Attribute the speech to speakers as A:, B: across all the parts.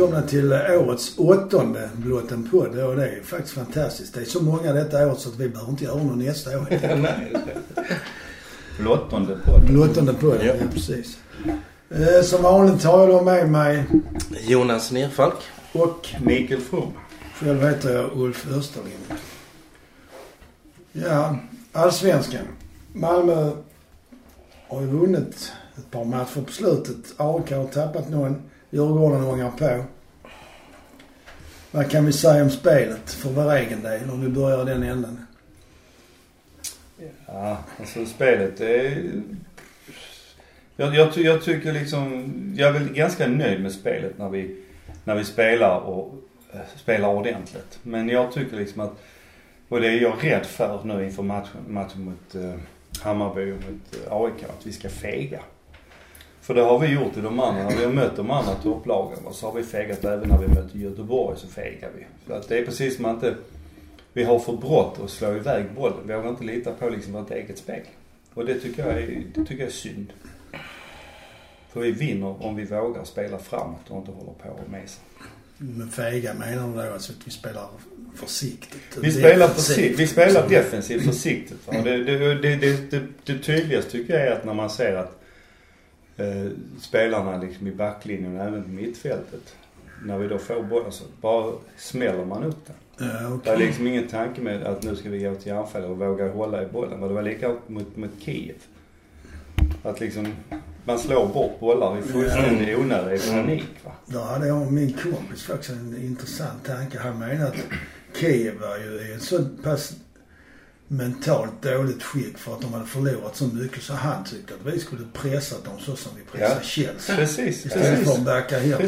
A: välkomna till årets åttonde Blott en podd. Och det är faktiskt fantastiskt. Det är så många detta året så att vi behöver inte göra någon nästa år.
B: Nej.
C: Blottonde podd.
A: Blottonde podd, ja.
B: Ja.
A: precis. Eh, som vanligt har jag då med mig
B: Jonas Nerfalk.
A: och
C: Mikael From.
A: själv heter jag Ulf Österlind. Ja, allsvenskan. Malmö har ju vunnit ett par matcher på slutet. AIK har tappat någon. Djurgården ångar på. Vad kan vi säga om spelet för vår egen del om vi börjar den änden?
C: Ja, alltså spelet det är... Jag, jag, jag tycker liksom, jag är väl ganska nöjd med spelet när vi, när vi spelar och eh, spelar ordentligt. Men jag tycker liksom att, och det är jag rädd för nu inför matchen, matchen mot eh, Hammarby och mot eh, AIK, att vi ska fega. För det har vi gjort i de andra, när vi har mött de andra topplagen och så har vi fegat även när vi möter Göteborg så fegar vi. Så att det är precis som att det, vi har för brått att slå iväg bollen. Vi vågar inte lita på liksom vårt eget spel. Och det tycker jag är, det tycker jag är synd. För vi vinner om vi vågar spela framåt och inte håller på och mesa.
A: Med fega menar du då alltså att vi spelar försiktigt?
C: Vi spelar,
A: defensivt,
C: försikt, vi spelar defensivt försiktigt. det, det, det, det tydligaste tycker jag är att när man ser att eh, spelarna liksom i backlinjen och även på mittfältet. När vi då får bollen så bara smäller man upp den.
A: Ja,
C: Det
A: okej.
C: är liksom ingen tanke med att nu ska vi gå till anfall och våga hålla i bollen. Det var likadant mot, mot Kiev. Att liksom, man slår bort bollar i fullständig onödig panik va.
A: Då hade jag och min kompis faktiskt en intressant tanke. Han menade att Kiev var ju en så pass mentalt dåligt skick för att de hade förlorat så mycket så han tyckte att vi skulle pressat dem så som vi pressade
C: Ja.
A: Chelsea.
C: Precis.
A: Istället
C: precis.
A: för att backa hem.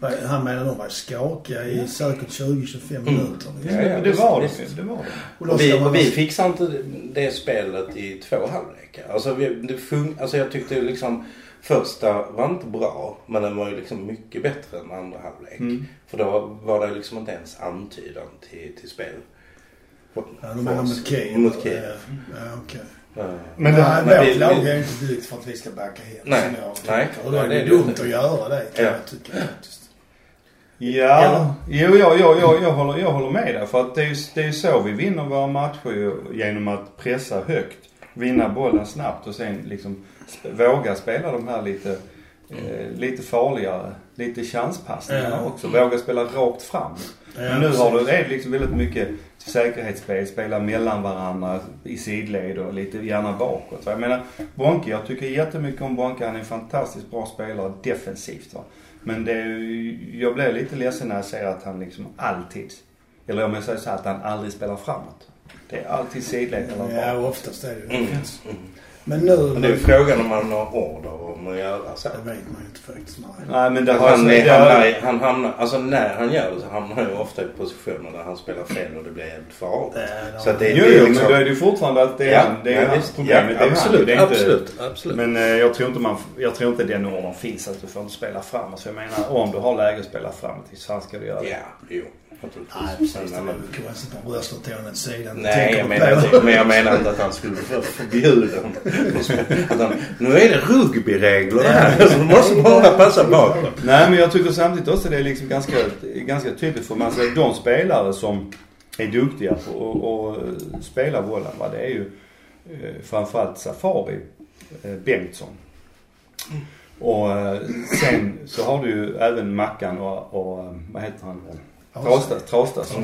A: Var- Han menade de var skakiga i säkert 20-25 minuter.
C: Ja, ja, det var det. Det var det.
A: Och
B: vi,
A: man
B: vi fixade inte det spelet i två halvlekar. Alltså, vi, det fun- alltså jag tyckte liksom första var inte bra. Men den var ju liksom mycket bättre än andra halvlek.
C: Mm.
B: För då var det liksom inte ens antydan till, till spel.
A: Ja, de menar mot Kiev.
B: Mot Kiev.
A: Ja, okej.
B: Eh,
C: Men
A: vårt lag är inte byggt för att vi ska backa hem.
B: Nej.
A: som jag
B: Nej.
A: Och då är det
B: det är
A: dumt
B: det.
A: att göra det kan
B: Ja.
A: jag tycka faktiskt.
C: ja, jo, ja, ja, ja, jag, håller, jag håller med där. För att det är ju det är ju så vi vinner våra matcher genom att pressa högt. Vinna bollen snabbt och sen liksom våga spela de här lite, eh, lite farligare, lite chanspassningarna
A: Ja.
C: också. Våga spela rakt fram. Men nu har du, är det liksom väldigt mycket säkerhetsspel, spela mellan varandra i sidled och lite gärna bakåt. Va? Jag menar, Bonke, jag tycker jättemycket om Bonke. Han är en fantastiskt bra spelare defensivt. Va? Men det är, jag blir lite ledsen när jag ser att han liksom alltid, eller om jag säger så här, att han aldrig spelar framåt. Det är alltid sidled eller bakåt.
A: Ja, oftast är det ju
B: Mm.
A: Men nu...
B: Men det är ju frågan om man har order om att göra så.
A: Det vet man ju inte faktiskt. Nej.
C: Nej men det har
B: Han,
C: det
B: är,
C: har-
B: hamnar, han hamnar, alltså när han gör det så hamnar han ju ofta i positioner där han spelar fel och det blir jävligt farligt.
A: Ja,
B: Så att det,
C: Jo,
B: det är
C: jo,
B: liksom-
C: men då är det ju fortfarande att det är, han, det är
B: ja,
C: hans
B: visst.
C: problem.
B: Ja,
C: det är
B: absolut,
C: han. Det är inte,
B: absolut, absolut.
C: Men eh, jag tror inte man, jag tror inte den ordern finns att du får inte spela framåt. Så jag menar om du har läge att spela framåt så ska du göra det.
B: Ja, jo. Naturligtvis.
A: Nej, precis. Det
B: Men-
A: var väl konstigt om röstar till den sidan.
B: Nej, jag menar,
A: det.
B: inte, men jag menar inte att han skulle för- förbjuda dem. Att han, nu är det rugbyregler här så du måste bara passa bakåt.
C: Nej men jag tycker samtidigt också det är liksom ganska, ganska tydligt för man ser de spelare som är duktiga på att spela bollen va. Det är ju eh, framförallt Safari, eh, Bengtsson. Och eh, sen så har du ju även Mackan och, och vad heter han? Trausta, Traustason.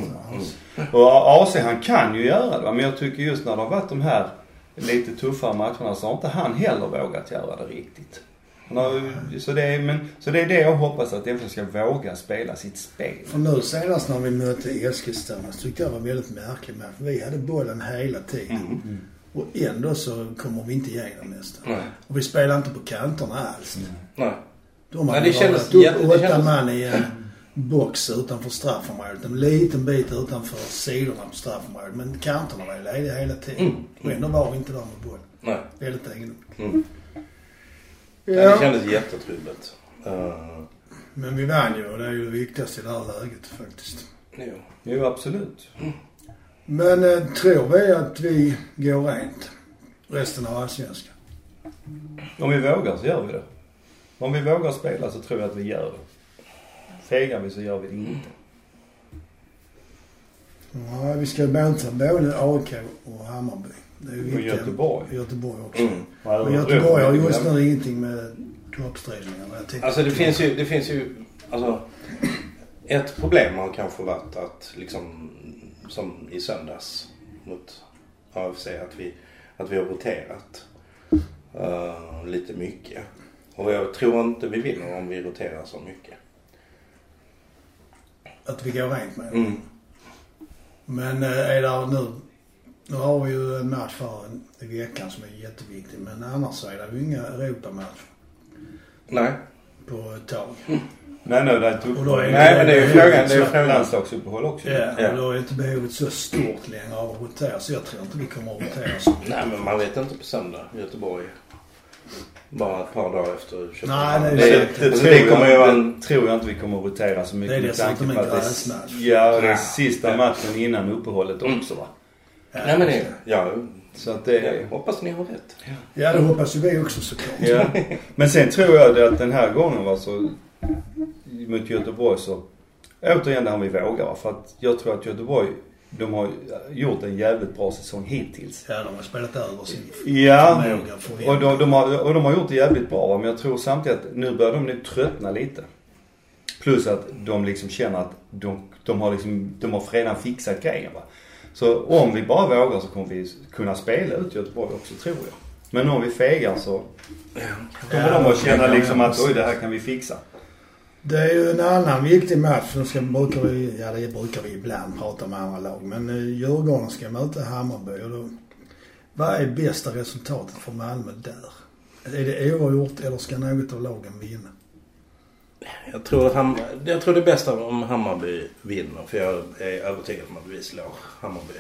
A: Mm.
C: Och AC han kan ju göra det men jag tycker just när det har varit de här lite tuffare matcherna så har inte han heller vågat göra det riktigt. Så, det är, men, så det är det jag hoppas att FF ska våga spela sitt spel.
A: För nu senast när vi mötte Eskilstuna så tyckte jag det var väldigt märkligt med för vi hade bollen hela tiden.
B: Mm.
A: Och ändå så kommer vi inte igenom nästan.
B: Nej.
A: Och vi spelar inte på kanterna alls.
B: Nej.
A: De
B: Nej,
A: hade
B: det kändes
A: upp
B: jätte-
A: åtta man i en box utanför straffområdet. En liten bit utanför sidorna på straffområdet. Men kanterna var ju lediga hela tiden.
B: Mm.
A: Och ändå var vi inte där med boll.
B: Nej.
A: Väldigt egendomligt.
B: Mm. Ja. Det kändes jättetrubbigt. Uh,
A: Men vi vann ju och det är ju det viktigaste i det här läget faktiskt.
B: jo.
C: Jo absolut.
A: Men eh, tror vi att vi går rent resten av allsvenskan?
C: Om vi vågar så gör vi det. Om vi vågar spela så tror jag att vi gör det. Fegar vi så gör vi det inte.
A: Ja, vi ska möta både AIK och Hammarby. Det är
C: Och. Göteborg.
A: Göteborg också.
B: Mm.
A: Och Göteborg har just nu ingenting med toppstridningarna.
B: Alltså det finns ju, det finns ju, alltså ett problem har kanske varit att liksom som i söndags mot AFC att vi, att vi har roterat eh, lite mycket. Och jag tror inte vi vinner om vi roterar så mycket.
A: Att vi går rent med.
B: Mm.
A: Men eh, är det nu... Nu har vi ju en match för i veckan som är jätteviktig. Men annars så är det ju inga Europamatcher
B: Nej.
A: på ett tag.
C: Nej, nej, det är
A: är
C: uppehåll.
B: Nej men det är ju frågan. Det är ju frågan.
C: Landslagsuppehåll också.
A: Ja,
B: Ja.
A: och då är inte behovet så stort längre av att rotera. Så jag tror inte vi kommer att rotera så mycket.
B: Nej men man vet inte på söndag. Göteborg. Bara ett par dagar efter Köpenhamn.
A: Nej, det är
B: det,
A: sant.
C: Det,
B: alltså,
C: tror,
B: det kommer
C: jag,
B: vara
C: det tror jag inte vi kommer att rotera så mycket
A: Det är dessutom en
C: att det
A: gräsmatch.
C: Ja, det är
B: Ja.
C: sista matchen innan uppehållet
B: Mm.
C: också va.
A: Ja,
B: Nej men det, ja,
C: Så att det...
B: jag hoppas ni har rätt.
A: Ja, det hoppas ju vi också såklart.
C: Ja. Men sen tror jag det att den här gången var så mot Göteborg så återigen det här vi vågar? För att jag tror att Göteborg de har gjort en jävligt bra säsong hittills.
A: Ja, de har spelat över sin
C: Ja.
A: förmåga. förväntan.
C: Och de, de, har, och de har gjort det jävligt bra men jag tror samtidigt att nu börjar de nu tröttna lite. Plus att de liksom känner att de, de har liksom, de har redan fixat grejen va. Så om vi bara vågar så kommer vi kunna spela ut Göteborg också tror jag. Men om vi fegar så kommer
A: Ja,
C: de att känna
A: det kan
C: liksom att oj det här kan vi fixa.
A: Det är ju en annan viktig match. Nu ska, brukar vi, ja det brukar vi ibland prata med andra lag. Men uh, Djurgården ska möta Hammarby och då, vad är bästa resultatet för Malmö där? Är det oavgjort eller ska något av lagen vinna?
B: Jag tror, att Ham, jag tror det är bäst om Hammarby vinner. För jag är övertygad om att vi slår Hammarby.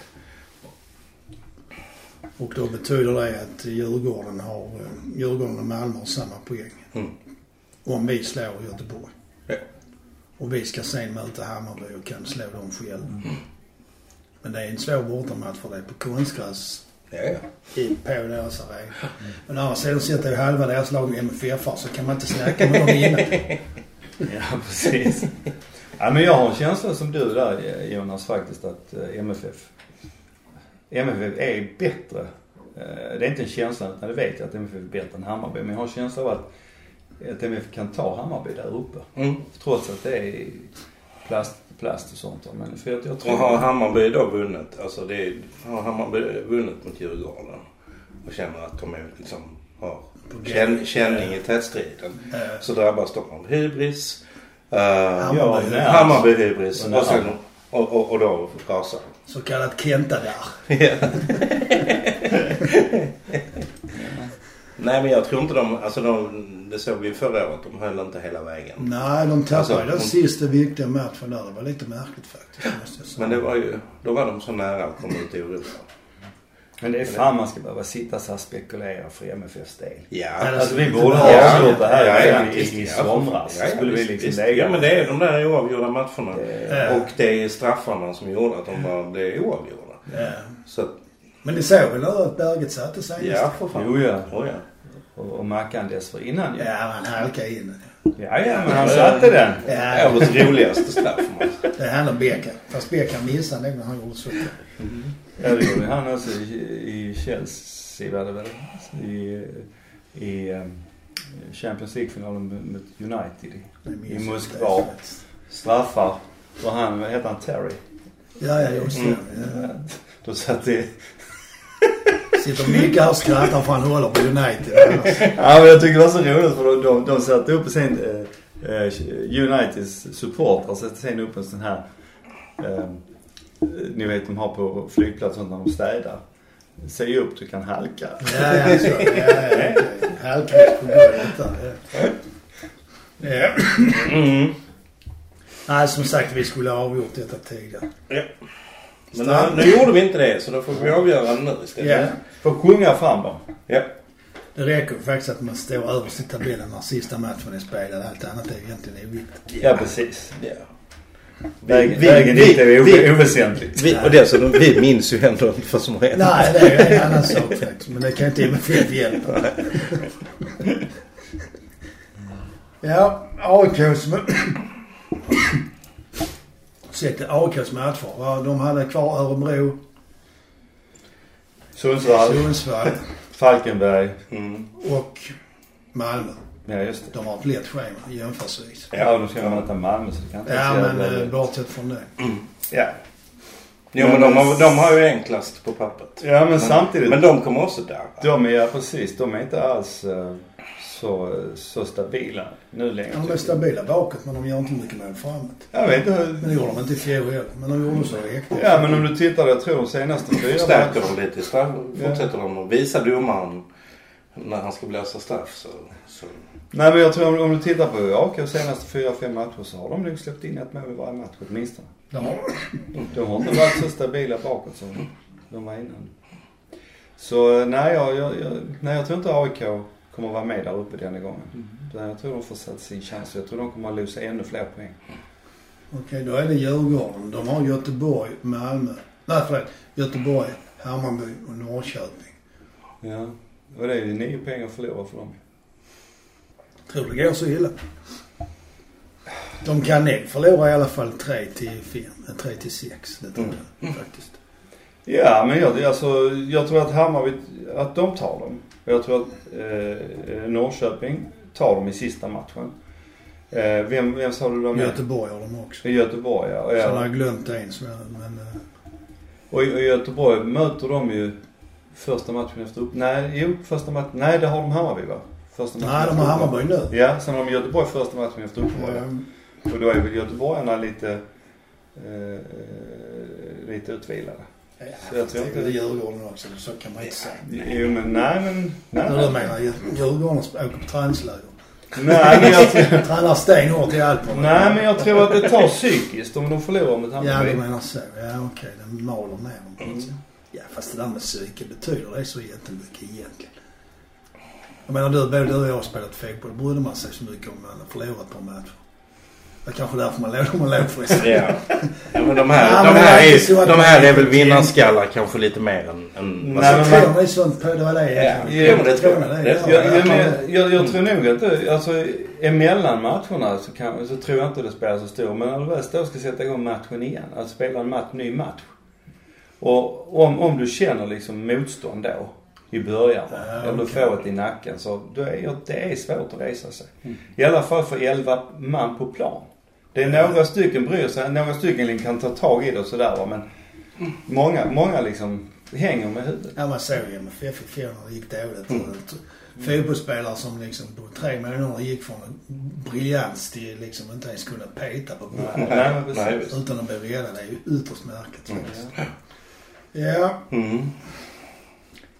A: Och då betyder det att Djurgården har, uh, Djurgården och Malmö har samma poäng.
B: Mm.
A: Om vi slår Göteborg.
B: Ja.
A: Och vi ska sen möta Hammarby och kan slå dem själva.
B: Mm.
A: Men det är en svår bortamatch för det är på konstgräs
B: Ja, ja.
A: i, på deras arena. Men å andra sidan sitter ju halva deras lag MFF så kan man inte snacka med dem innan.
C: Ja precis. ja men jag har en känsla som du där Jonas faktiskt att eh, MFF MFF är bättre. Eh, Det är inte en känsla utan det vet jag att MFF är bättre än Hammarby. Men jag har en känsla av att, att MFF kan ta Hammarby där uppe.
B: Mm.
C: Trots att det är plast, plast och sånt. Men för att jag tror...
B: Och har Hammarby då vunnit, alltså det är, har Hammarby vunnit mot Djurgården och känner att de är liksom, har känn, känning i tätstriden.
A: Eh,
B: Så drabbas de av hybris. Uh,
A: Hammarby.
C: nej.
B: Hammarby hybris.
C: Och
B: sen, och, och, och då rasar
A: Så kallat Kenta där.
B: Nej men jag tror inte de, alltså de, det såg vi förra året, de höll inte hela vägen.
A: Nej, de tappade
B: Alltså,
A: den
B: de-
A: sista viktiga matchen där. Det var lite märkligt faktiskt måste jag säga.
B: Men det var ju, då var de så nära att komma ut i Europa.
C: Men det är fan man ska behöva sitta så här och spekulera för MFFs del.
B: Ja.
C: Alltså vi borde ha
B: ja,
C: avgjort det här
B: ja, ja,
C: i, i somras.
B: ja, ja,
C: skulle vi liksom
B: visst.
C: lägga.
B: Ja men det är de där oavgjorda matcherna.
C: Det-
A: Ja.
B: Och det är straffarna som gjorde att de bara blev oavgjorda.
A: Ja.
B: Så
A: Men ni såg väl nu att berget satte sig?
B: ja för fan.
C: Jo, ja.
B: Oh, ja.
C: Och, och Mackan dessförinnan ju.
A: Ja, han halkade in.
C: Ja, ja, men han satte den.
A: Ja,
B: Årets roligaste straff.
A: det är han och Beckham. Fast Beckham missade nog när han gjorde så.
C: Ja, det gjorde han också i, i Chelsea var det väl? I, i um, Champions League-finalen mot United. i- I Moskva. Straffar. Och han, vad heter han, Terry?
A: Ja, ja, just det.
B: Mm.
A: Ja.
C: Då satt det...
A: Sitter Micke här och skrattar för han håller på United.
C: Ja men jag tycker det var så roligt för de, de, de satte upp sen eh, eh, Uniteds supportrar satte sen upp en sån här eh, ni vet de har på flygplatsen när de städar. Se upp du kan halka.
A: Ja, ja, så. Ja, ja, okej. Halkigt på golvet. Ja. Ja.
B: Mm.
A: Nej, som sagt, vi skulle ha avgjort detta tidigare.
B: Ja. Men nu, nu gjorde vi inte det så då får vi avgöra det nu istället.
A: Ja.
C: Får sjunga fram dem.
B: Ja.
A: Det räcker faktiskt att man står överst i tabellen när sista matchen är spelad. Allt annat är egentligen oviktigt.
C: Ja precis.
B: ja.
C: Vägen,
B: vi-
C: vägen
B: vi-
C: dit är
B: vi-
C: oväsentligt.
B: Vi, och dessutom, vi minns ju ändå inte vad som har hänt.
A: Nej, det är en annan sak faktiskt. Men det kan inte MFF hjälpa. Ja, AIK som Sett AIKs matcher. va? De hade kvar Örebro,
C: Sundsvall,
A: Sundsvall
C: Falkenberg.
B: Mm.
A: och Malmö.
C: Ja just det.
A: De har ett lätt schema jämförelsevis.
C: Ja, de ska möta Malmö så det kan inte
A: Ja, men eh, bortsett från det.
C: Ja.
B: Jo men de har, de har ju enklast på pappret.
C: Ja men samtidigt.
B: Men de kommer också där.
C: De är, ja precis, de är inte alls eh, så, så stabila nu längre.
A: De är stabila bakåt men de gör inte mycket mål framåt.
C: Jag vet inte
A: Men det gjorde de inte i fjol heller. Men de gjorde så i Häcken.
C: Ja men om du tittar, jag tror de senaste fyra
B: Stärker de lite. Straff, fortsätter de att visa domaren när han ska blåsa straff så... så.
C: Nej men jag tror om, om du tittar på AIKs senaste fyra, fem matcher så har de nog släppt in ett mål i varje match åtminstone.
A: De har,
C: De har inte varit så stabila bakåt som de var innan. Så nej, jag, jag, jag, nej, jag tror inte AIK kommer vara med där uppe denna gången. Utan Jag tror de får sätta sin chans. Jag tror de kommer att losa ännu fler poäng.
A: Okej, då är det Djurgården. De har Göteborg, Malmö. Nej förlåt. Göteborg, Hammarby och Norrköping.
C: Ja. Och det är ju nio poäng att förlora för dem.
A: Tror det går så illa? De kan nog förlora i alla fall 3 till 5. 3 till 6. Det tror jag faktiskt.
C: Ja, men jag, alltså, jag tror att Hammarby, att de tar dem. Jag tror att eh, Norrköping tar dem i sista matchen. Eh, vem, vem sa du de är?
A: Göteborg har de också.
C: I Göteborg ja. Och,
A: Sen har
C: ja.
A: jag glömt en som jag, men... eh,
C: och i Göteborg möter de ju första matchen efter upp... Nej, jo, första matchen. Nej, det har de Hammarby va? Första matchen
A: Nej, de har. Hammarby nu.
C: Ja, sen har de Göteborg första matchen efter uppehåll.
A: Eh,
C: Och då är väl göteborgarna lite, eh, eh, lite utvilade.
A: Ja,
C: Så jag tror
A: det är
C: inte-
A: Djurgården också. Så kan man inte säga.
C: Jo men nej men... Nej,
A: du menar? Djurgården åker på träningsläger.
C: nej men jag,
A: Tränar stenhårt i Alperna.
C: nej men jag tror att det tar psykiskt om de förlorar mot
A: Ja,
C: Hammarby.
A: du menar så. Ja, okej. Den maler ner dem på något sätt. Ja, fast det där med psyke, betyder det så jättemycket egentligen? Jag menar, du, både du och jag har spelat fotboll. Brydde man sig så mycket om man förlorat på matcher. Det är kanske därför man låg dem låg sig.
B: Ja. ja men de här,
A: Ja,
B: de
A: men det
B: här,
A: är
B: är,
A: inte så att
B: de här är väl vinnarskallar kanske lite mer än... än
C: Nej, men man-
A: Tror ni sånt på, det var det
B: Ja,
A: egentligen?
B: ja, men det tror jag.
A: det.
B: Det tror
C: Jag,
A: Ja,
C: jag, jag, jag tror nog att det, alltså emellan matcherna så, kan, så tror jag inte det spelar så stor. Men när du väl står och ska sätta igång matchen igen, att spela en match, ny match. Och om, om du känner liksom motstånd då i början,
A: Ja,
C: eller du får ett i nacken, så då är, det är svårt att resa sig. I alla fall för 11 man på plan. Det är några stycken bryr sig, några stycken kan ta tag i det och sådär va, men många, många liksom hänger med huvudet.
A: Ja, man såg ju i fjol när det gick dåligt. Fotbollsspelare som liksom på tre månader gick från en briljans till liksom inte ens kunna peta på bollen.
C: Nej.
B: Nej.
A: Utan att bli räddade. Det är ju ytterst märkligt faktiskt. Ja,
B: Mm.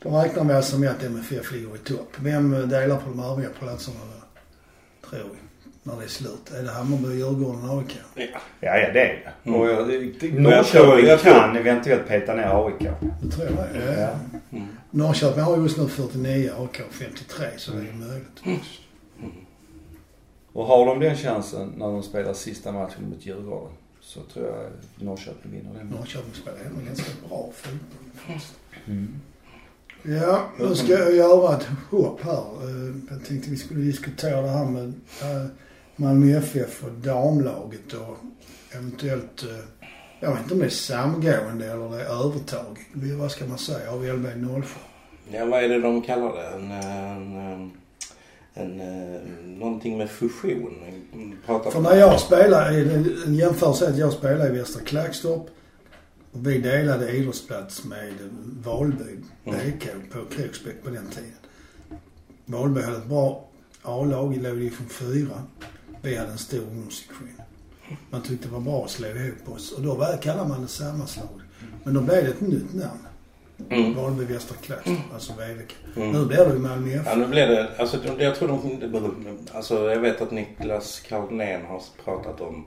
A: då räknar vi alltså med att MFF ligger i topp. Vem delar på de övriga platserna då? Tror vi. När det är slut. Är det Hammarby, Djurgården AIK?
C: Ja, ja det är det.
B: Mm.
C: Och jag,
B: tror-
C: Norrköping
B: jag tror-
C: kan eventuellt peta ner AIK.
A: Det tror jag. Ja.
C: Ja.
B: Mm.
A: Norrköping har just nu 49, AIK 53 så det är möjligt.
C: Och har de den chansen när de spelar sista matchen mot Djurgården så tror jag Norrköping vinner den.
A: Norrköping spelar ändå ganska bra fotboll.
C: Mm.
A: Ja, nu ska jag göra ett hopp här. Eh, Jag tänkte vi skulle diskutera det här med eh, Malmö FF och damlaget och eventuellt, eh, jag vet inte om det är samgående eller det är övertag. Vad ska man säga av LB07?
B: Ja, vad är det de kallar det? En, en, en, en, eh, någonting med fusion. Pratar
A: För när jag det en jämförelse är att jag spelar i Västra Klagstorp och vi delade idrottsplats med Valby BK på Kroksbäck på den tiden. Valby hade ett bra A-lag, låg i från fyra. Vi hade en stor ungdomssektion. Man tyckte det var bra att slå ihop oss och då var, kallade man det sammanslag. Men då blev det ett nytt namn.
B: Mm.
A: Valby Västra Klagstorp, alltså VVK.
B: Mm.
A: Nu blir det ju Malmö
B: Ja,
A: FF.
B: nu blev det, alltså jag tror de, alltså jag vet att Niklas Carlnén har pratat om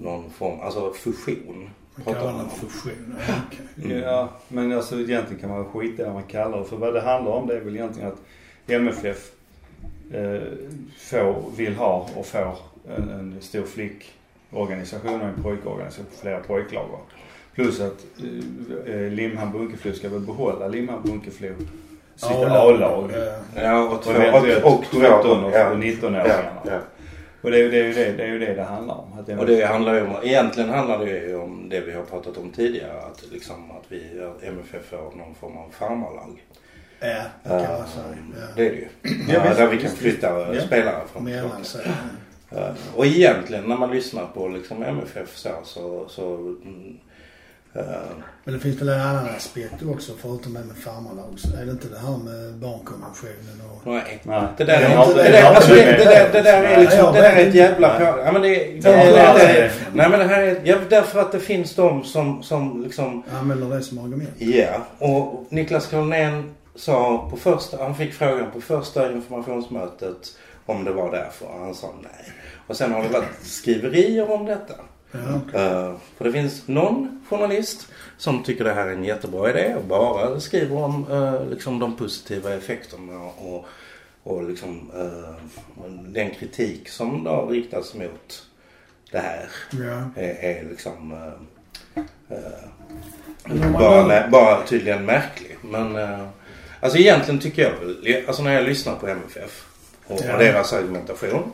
B: någon form, alltså fusion.
A: Man
B: Pratar
A: kallar det
B: om.
A: fusion. Ja, okej.
B: Mm.
C: Ja, men alltså egentligen kan man skita i vad man kallar det. För vad det handlar om det är väl egentligen att MFF får, vill ha och får en, en stor flickorganisation och en pojkorganisation, flera pojklag. va. Plus att eh, eh, Limhamn Bunkeflo ska väl behålla Limhamn Bunkeflo sitt A-lag.
A: Ja.
B: Ja, och
C: Och
B: två, och, och,
C: 17 och
B: ja,
C: 19-åringarna.
B: ja, ja.
C: Och det är ju det, det, det, är ju det det handlar om. Att
B: Och det handlar ju om, egentligen handlar det ju om det vi har pratat om tidigare. Att, liksom, att vi, MFF får någon form av farmarlag.
A: Ja, det kan man säga.
B: Det
A: Ja.
B: är det ju.
C: Ja, visst,
B: där vi kan flytta
C: visst.
B: spelare från
A: Mellan sig.
B: Och egentligen när man lyssnar på liksom MFF så, så, så mm, eh,
A: Men det finns väl en annan aspekt också förutom det med farmarlag. Är det inte det här med barnkonventionen och...
B: nej.
C: Nej.
B: Det där,
C: Det
B: är, det,
C: inte-
B: där,
C: det har
B: alltså, det, det, där, det där är liksom, det där är ett
A: jag
B: jävla...
C: vet.
B: Ja, men det, det, det,
C: det är
B: det,
C: det.
B: Nej men det här är, ja, därför att det finns de som, som liksom
A: Använder det som argument.
B: Ja, och Niklas Carlnén sa på första, han fick frågan på första informationsmötet om det var därför. Och han sa nej. Och sen har det varit skriverier om detta.
A: Ja.
B: Eh, för det finns någon journalist som tycker det här är en jättebra idé och bara skriver om uh, liksom de positiva effekterna och, och liksom uh, den kritik som då riktas mot det här
A: Ja.
B: är, är liksom uh, bara, bara tydligen märklig. Men uh, alltså egentligen tycker jag väl, alltså när jag lyssnar på MFF och,
A: Ja.
B: deras argumentation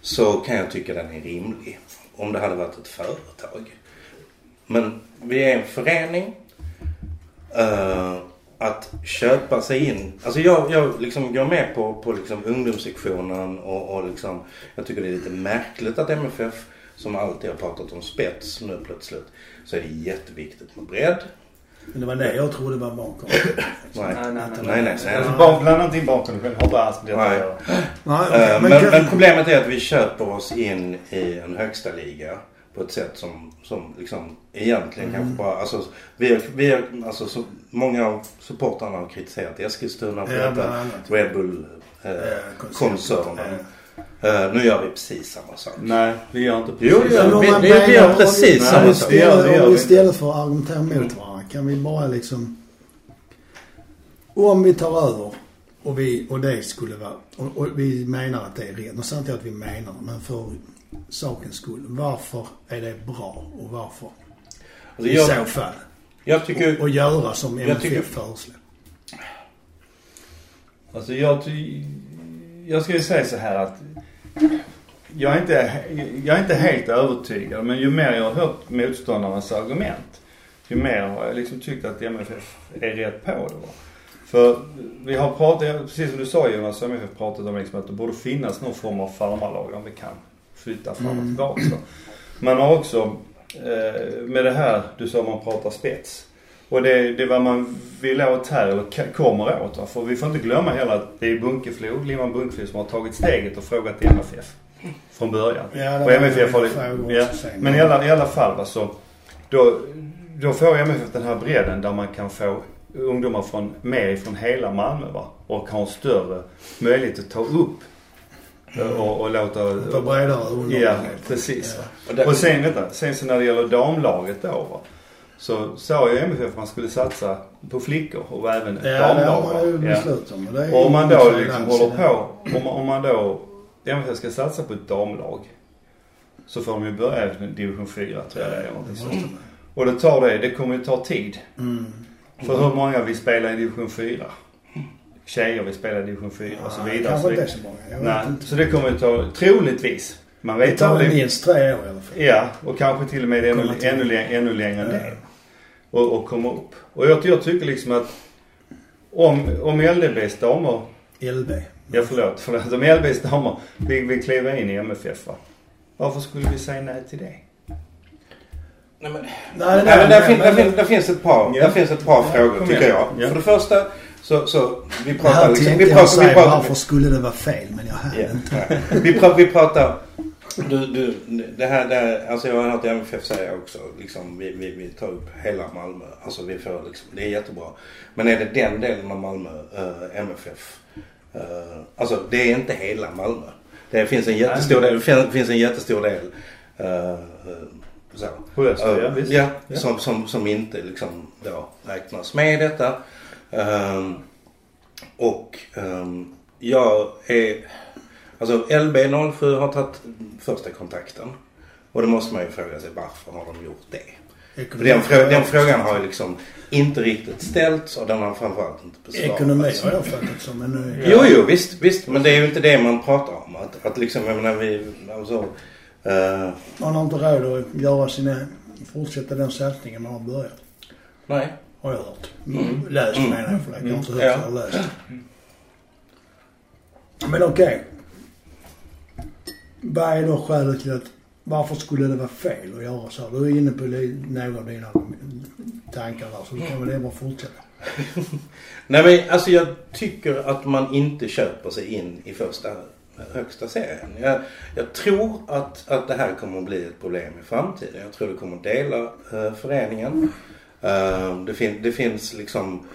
B: så kan jag tycka den är rimlig. Om det hade varit ett företag. Men vi är en förening. eh, att köpa sig in. Alltså jag, jag liksom går med på, på liksom ungdomssektionen och, och liksom, jag tycker det är lite märkligt att MFF som alltid har pratat om spets nu plötsligt så är det jätteviktigt med bredd.
A: Men det var det jag trodde var barnkonventionen.
B: Nej,
C: Nej, nej, nej.
B: nej.
C: Alltså, barn, blanda inte in. Har inte alls med det
B: Nej.
A: Nej,
B: Eh,
A: okej,
B: men,
A: kan-
B: men problemet är att vi köper oss in i en högsta liga på ett sätt som, som liksom egentligen
A: Mm.
B: kanske bara, alltså vi, har- vi, alltså så många av supportrarna har kritiserat Eskilstuna för
A: Ja,
B: detta. Red Bull eh,
A: Eh,
B: koncernen.
A: Ja.
B: Eh, nu gör vi precis samma sak.
C: Nej, vi gör inte precis
B: jo.
A: Men om
B: vi- vi- vi gör precis
C: samma sak.
A: Istället- för att argumentera mot varandra kan vi bara liksom... Om vi tar över och, vi, och det skulle vara... Och, och vi menar att det är rätt. Och samtidigt att vi menar men för sakens skull. Varför är det bra och varför?
B: Alltså,
A: I
B: jag,
A: så fall.
B: jag tycker...
A: Och, och göra som MFF föreslår.
C: Alltså jag, jag ska ju säga så här att jag är, inte, jag är inte helt övertygad men ju mer jag har hört motståndarnas argument ju mer har jag liksom tyckt att MFF är rätt på det. Va? För vi har pratat, precis som du sa Jonas, så har MFF pratat om liksom att det borde finnas någon form av farmarlag om vi kan flytta fram och
A: Mm.
C: tillbaka. Man har också eh, med det här, du sa man pratar spets. Och det, det är vad man vill åt här, eller kommer åt. Va? För vi får inte glömma heller att det är Bunkeflo, Limhamn Bunkeflo som har tagit steget och frågat MFF. Från början.
A: Ja,
C: och MFF har ja. Men i alla, i alla fall va, så då, då får MFF den här bredden där man kan få ungdomar från, mer ifrån hela Malmö va. Och har en större möjlighet att ta upp eh, och, och låta...
A: För bredare underlag.
C: Ja, precis.
A: Ja.
B: Och
C: sen, vänta, sen så när det gäller damlaget då va. Så sa ju MFF att man skulle satsa på flickor och även
A: Ja, det
C: damlag. Ja.
A: beslutat om. Och det
C: Och om man då liksom
A: i
C: håller
A: det.
C: på, om man, om man då MFF ska satsa på ett damlag. Så får de ju börja med division 4 tror jag det är. eller någonting sånt. Och det tar det, det kommer ju ta tid.
A: Mm.
C: För hur många vill spela i division 4? Tjejer vill spela i division 4 och så vidare.
A: Kanske
C: Så
A: inte
C: det,
A: så många. Jag
C: nej,
A: inte.
C: så det kommer ju ta, troligtvis. Man
A: Det
C: vet
A: tar
C: aldrig.
A: minst tre år i alla fall.
C: Ja, och kanske till och med ännu, ännu, läng- ännu längre
A: Ja.
C: ner. Och, och komma upp. Och jag, jag tycker liksom att om, om LDBs damer,
A: LB.
C: ja förlåt, förlåt, om LDBs damer vill, vill kliva in i MFF va? Varför skulle vi säga nej till det?
B: Nej, men,
A: Nej,
B: Nej, men där, fin, där, fin, där finns ett par,
C: Ja.
B: där finns ett par frågor
C: kom
B: tycker jag.
C: Ja.
B: För det första så, så vi
A: Det här
B: pratar liksom, vi
A: jag
B: pratar, vi
A: säga,
B: pratar,
A: varför skulle det vara fel? Men jag hann
B: Ja,
A: inte.
B: vi, pratar, vi pratar du, du, det här, det här, alltså jag har hört MFF säga också, liksom, vi, vi, vi tar upp hela Malmö. Alltså vi får liksom, det är jättebra. Men är det den delen av Malmö, eh, MFF, eh, alltså det är inte hela Malmö. Det finns en jättestor del, det fin- finns en jättestor del, eh, så.
C: På Öster, ja
B: Eh,
C: visst.
B: Ja,
C: Ja.
B: Som, som, som inte liksom då räknas med i detta. Ehm, och ehm, jag är... Alltså LB07 har tagit första kontakten. Och då måste man ju fråga sig varför har de gjort det?
A: Ekonomi,
B: Den, frå- den frågan har ju liksom inte riktigt ställts och den har framförallt inte besvarats.
A: Ekonomi har jag fattat som. Nu,
B: Jo, jo, visst, visst. Men det är ju inte det man pratar om. Att, att liksom, jag menar vi, alltså, eh,
A: Man har inte råd att göra sina, fortsätta den satsningen man har börjat.
B: nej.
A: Har jag hört.
B: Mm.
A: Läst
B: Mm.
A: menar jag för. Jag har inte hört
B: Ja.
A: jag har läst. Men okej. Vad är då skälet till att varför skulle det vara fel att göra så? Du är inne på några av dina tankar där så du kan väl det bara fortsätta.
B: Nej men alltså jag tycker att man inte köper sig in i första högsta serien. Jag, jag tror att, att det här kommer att bli ett problem i framtiden. Jag tror det kommer att dela eh, föreningen. Eh, det, fin- det finns liksom...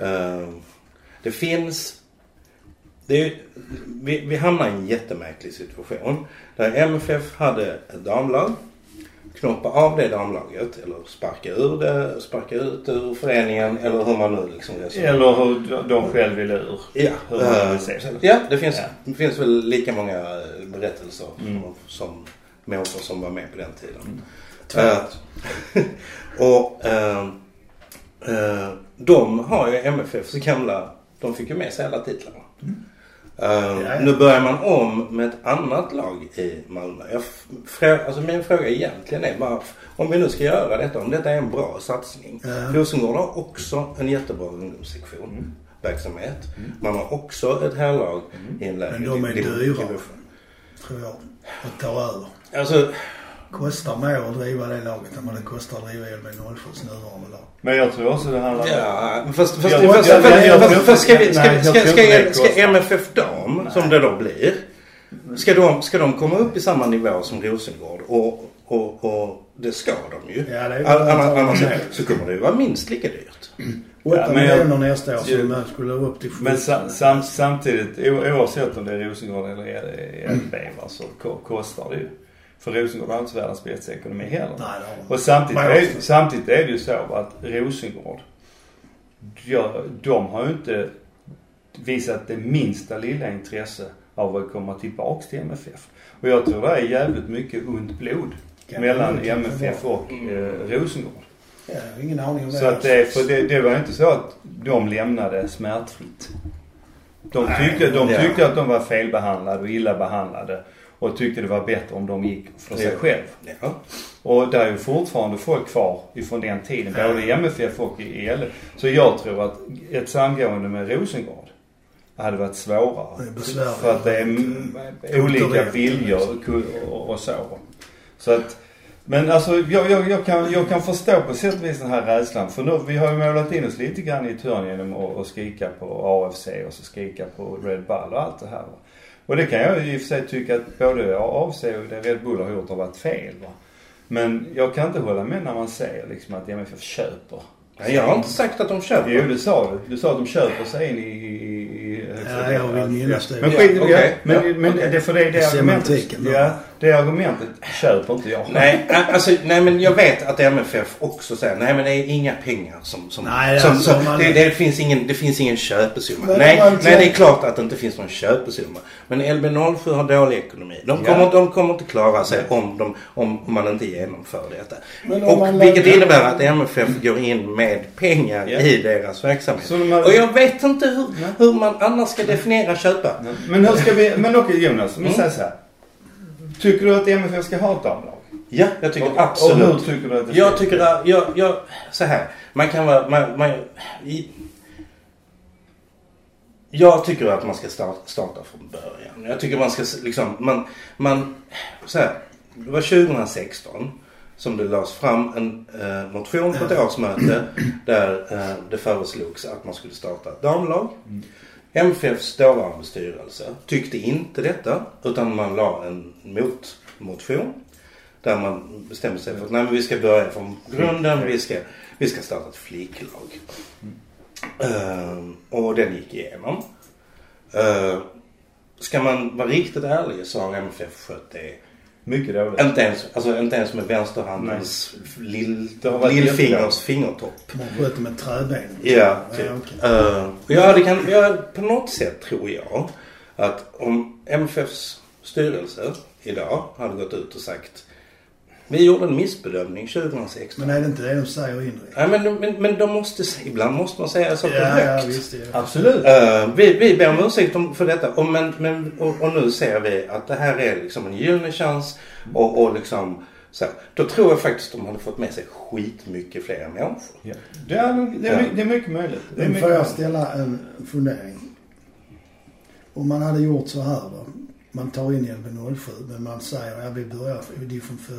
B: eh, det finns... Det är, vi, vi hamnar i en jättemärklig situation. Där MFF hade ett damlag. Knoppa av det damlaget eller sparka ur det, sparka ut det ur föreningen eller hur man nu liksom resonerar.
C: Eller hur de själv vill ur.
B: Ja,
C: Hur man
B: eh,
C: vill se det.
B: ja det, finns,
C: Ja.
B: det finns väl lika många eh, berättelser
C: Mm.
B: som, människor som var med på den tiden.
A: Mm.
B: Eh, och eh, eh, de har ju MFFs gamla, de fick ju med sig alla titlarna.
A: Ja, ja.
B: Nu börjar man om med ett annat lag i Malmö. Jag, alltså min fråga egentligen är bara, om vi nu ska göra detta, om detta är en bra satsning.
A: Ja.
B: Rosengård har också en jättebra ungdomssektion.
C: Mm.
B: Verksamhet. Man har också ett herrlag i en lägre
A: Men de är dyra. Tror jag. Att ta över.
B: Alltså,
A: Kostar mer att driva det laget än vad det kostar att driva LB 07s nuvarande lag.
C: Men jag tror också det handlar om...
B: ja, fast, fast,
C: Jag-
B: fast,
C: jag-
B: fast,
C: jag-
B: fast, fast ska, vi, ska,
C: nej,
B: ska, ska, ska,
C: kostar.
B: MFF Dam, som det då blir, ska de, ska de komma upp i samma nivå som Rosengård? Och, och, och det ska de ju.
A: Ja, det är
B: All- Annars, så kommer det ju vara minst lika dyrt.
A: 8
C: Ja,
A: miljoner nästa år som man skulle upp till 17.
C: Men sa, sam, samtidigt, oavsett om det är Rosengård eller LB va, så ko- kostar det ju. För Rosengård har inte världens bästa ekonomi heller.
A: Nej, de.
C: Och samtidigt är, samtidigt är det ju så att Rosengård, ja, de har ju inte visat det minsta lilla intresse av att komma tillbaks till MFF. Och jag tror det är jävligt mycket ont blod
A: Kan
C: mellan MFF och eh, Rosengård.
A: Ja, ingen aning om det.
C: Så att det, för det, det var inte så att de lämnade smärtfritt. De
A: Nej,
C: tyckte, de
B: ja.
C: tyckte att de var felbehandlade och illa behandlade. Och tyckte det var bättre om de gick för sig själv.
B: Ja.
C: Och där är ju fortfarande folk kvar ifrån den tiden. Både i MFF och i EL. Så jag tror att ett samgående med Rosengård hade varit svårare. För att det är olika viljor och, så. Så att, men alltså jag, jag, jag, kan, jag kan förstå på sätt och vis den här rädslan. För nu, vi har ju målat in oss lite grann i ett hörn genom att, att skrika på AFC och så skrika på Red Bull och allt det här. Och det kan jag i och för sig tycka att både AFC och det Red Bull har gjort har varit fel. Va? Men jag kan inte hålla med när man säger liksom att MFF köper.
B: Nej, Jag har inte sagt att de köper.
C: Jo, du sa det. Du sa att de köper sig in i, i, i högsta
A: Ja, jag vill minnas det.
C: Men
B: Ja,
C: skit ja, Men,
B: Ja,
C: men
B: okej.
C: det, för det, det argumentet. Ja, det argumentet köper inte jag.
B: Nej, alltså, nej men jag vet att MFF också säger nej men det är inga pengar som... som,
A: Nej,
B: som,
A: alltså,
B: som
A: man-
B: det, det, finns ingen, det finns ingen köpesumma.
A: Men
B: nej,
A: man
B: nej, det är klart att det inte finns någon köpesumma. Men LB07 har dålig ekonomi. De
C: Ja.
B: kommer, de kommer inte klara sig om, de, om, om man inte genomför detta. Och
A: man
B: vilket innebär att MFF går in med pengar
C: Ja.
B: i deras verksamhet.
C: Har-
B: Och jag vet inte hur, hur man annars ska definiera köpa.
C: Men hur ska vi, men okej Jonas, om vi
B: Mm.
C: säger så här. Tycker du att MFF ska ha ett damlag?
B: Ja, jag tycker
C: Och- Och
B: absolut.
C: hur tycker du att det ska
B: Jag tycker att, jag, jag, så här. Man kan vara, man, man, i, Jag tycker att man ska starta, starta från början. Jag tycker man ska liksom, man, man, så här. Det var 2016 som det lades fram en eh, motion på ett årsmöte där eh, det föreslogs att man skulle starta ett damlag. MFFs dåvarande styrelse tyckte inte detta utan man la en motmotion. Där man bestämde sig för att nej, men vi ska börja från grunden. Vi ska, vi ska starta ett flicklag. Uh, ehm, och den gick igenom. Uh, ska man vara riktigt ärlig så har MFF skött det
C: mycket dåligt.
B: inte ens, alltså, inte ens med vänsterhandens lill, lillfingers fingertopp.
A: Man sköter med träben.
B: Ja, typ.
A: Ja, okej.
B: Eh, ja, det kan, ja, på något sätt tror jag att om MFFs styrelse idag hade gått ut och sagt Vi gjorde en missbedömning 2016.
A: Men är det inte det de säger indirekt?
B: Ja, men, men, men de måste, ibland måste man säga saker
A: Ja, ja,
B: högt.
A: visst. Ja.
C: Absolut.
B: Eh, vi, vi ber om ursäkt om- för detta och, men, men, och, och nu ser vi att det här är liksom en gyllene chans och, och liksom så. Då tror jag faktiskt de hade fått med sig skitmycket fler människor.
C: Ja. Det, är, det, är,
B: Ja.
C: det är mycket möjligt. Det är mycket
A: får jag ställa en fundering? Om man hade gjort så här då. Man tar in LB07 men man säger ja vi börjar i division 4.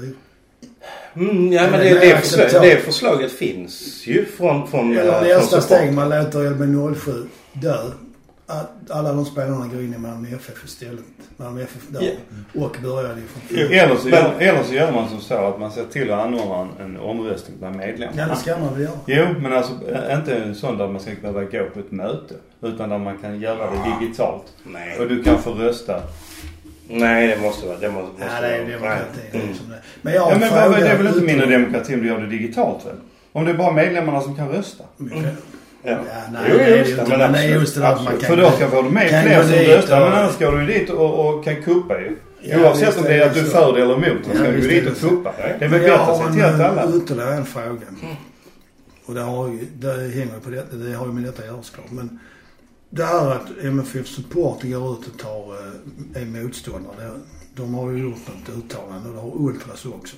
B: Mm, ja men
A: Men
B: det,
A: det
B: förslag, det förslaget finns ju från, från, eh,
A: Eller
B: från
A: nästa steg, man låter LB07 dö. Att alla de spelarna går in i Malmö FF istället. Malmö FF dör. Och börjar i division 4.
C: Eller så, gör, eller så gör man som så att man ser till att anordna en, en omröstning bland
A: Ja
C: medlemmarna.
A: det ska man väl göra.
C: Jo, men alltså eh, inte en sån där man ska behöva gå på ett möte. Utan där man kan göra det digitalt. Och
B: Nej,
C: du kan få rösta.
B: Nej det måste vara. Det måste, måste
A: Ja det är demokrati.
B: nej.
A: det är
B: Mm.
A: det. Men jag har
C: Ja,
A: en
C: men
A: fråga.
C: vad, det är väl inte mindre demokrati om du gör det digitalt väl? Om det är bara medlemmarna som kan rösta.
B: Ja.
A: Ja, nej,
B: Jo,
A: det är det
B: just
A: ju
B: det,
A: inte.
B: men
A: Men det är
B: absolut,
A: just det att man
B: absolut.
A: kan...
C: För då ska vara med
A: kan
C: fler som röstar.
A: och-
C: Men annars går du dit och, och kan kuppa ju.
A: Ja,
C: Oavsett
A: visst
C: om det är
A: det
C: att du är
A: så.
C: för det eller emot. Så ska du dit
A: det
C: och kuppa. Det är väl bättre
A: jag
C: att
A: har
C: se till att
A: en,
C: alla...
A: eh, ytterligare en fråga. Och det, har ju, det hänger ju på detta. Det har ju med detta att göra såklart. Men det här att MFF Support går ut och tar, eh, är motståndare. De har ju gjort något uttalande och det har Ultras också.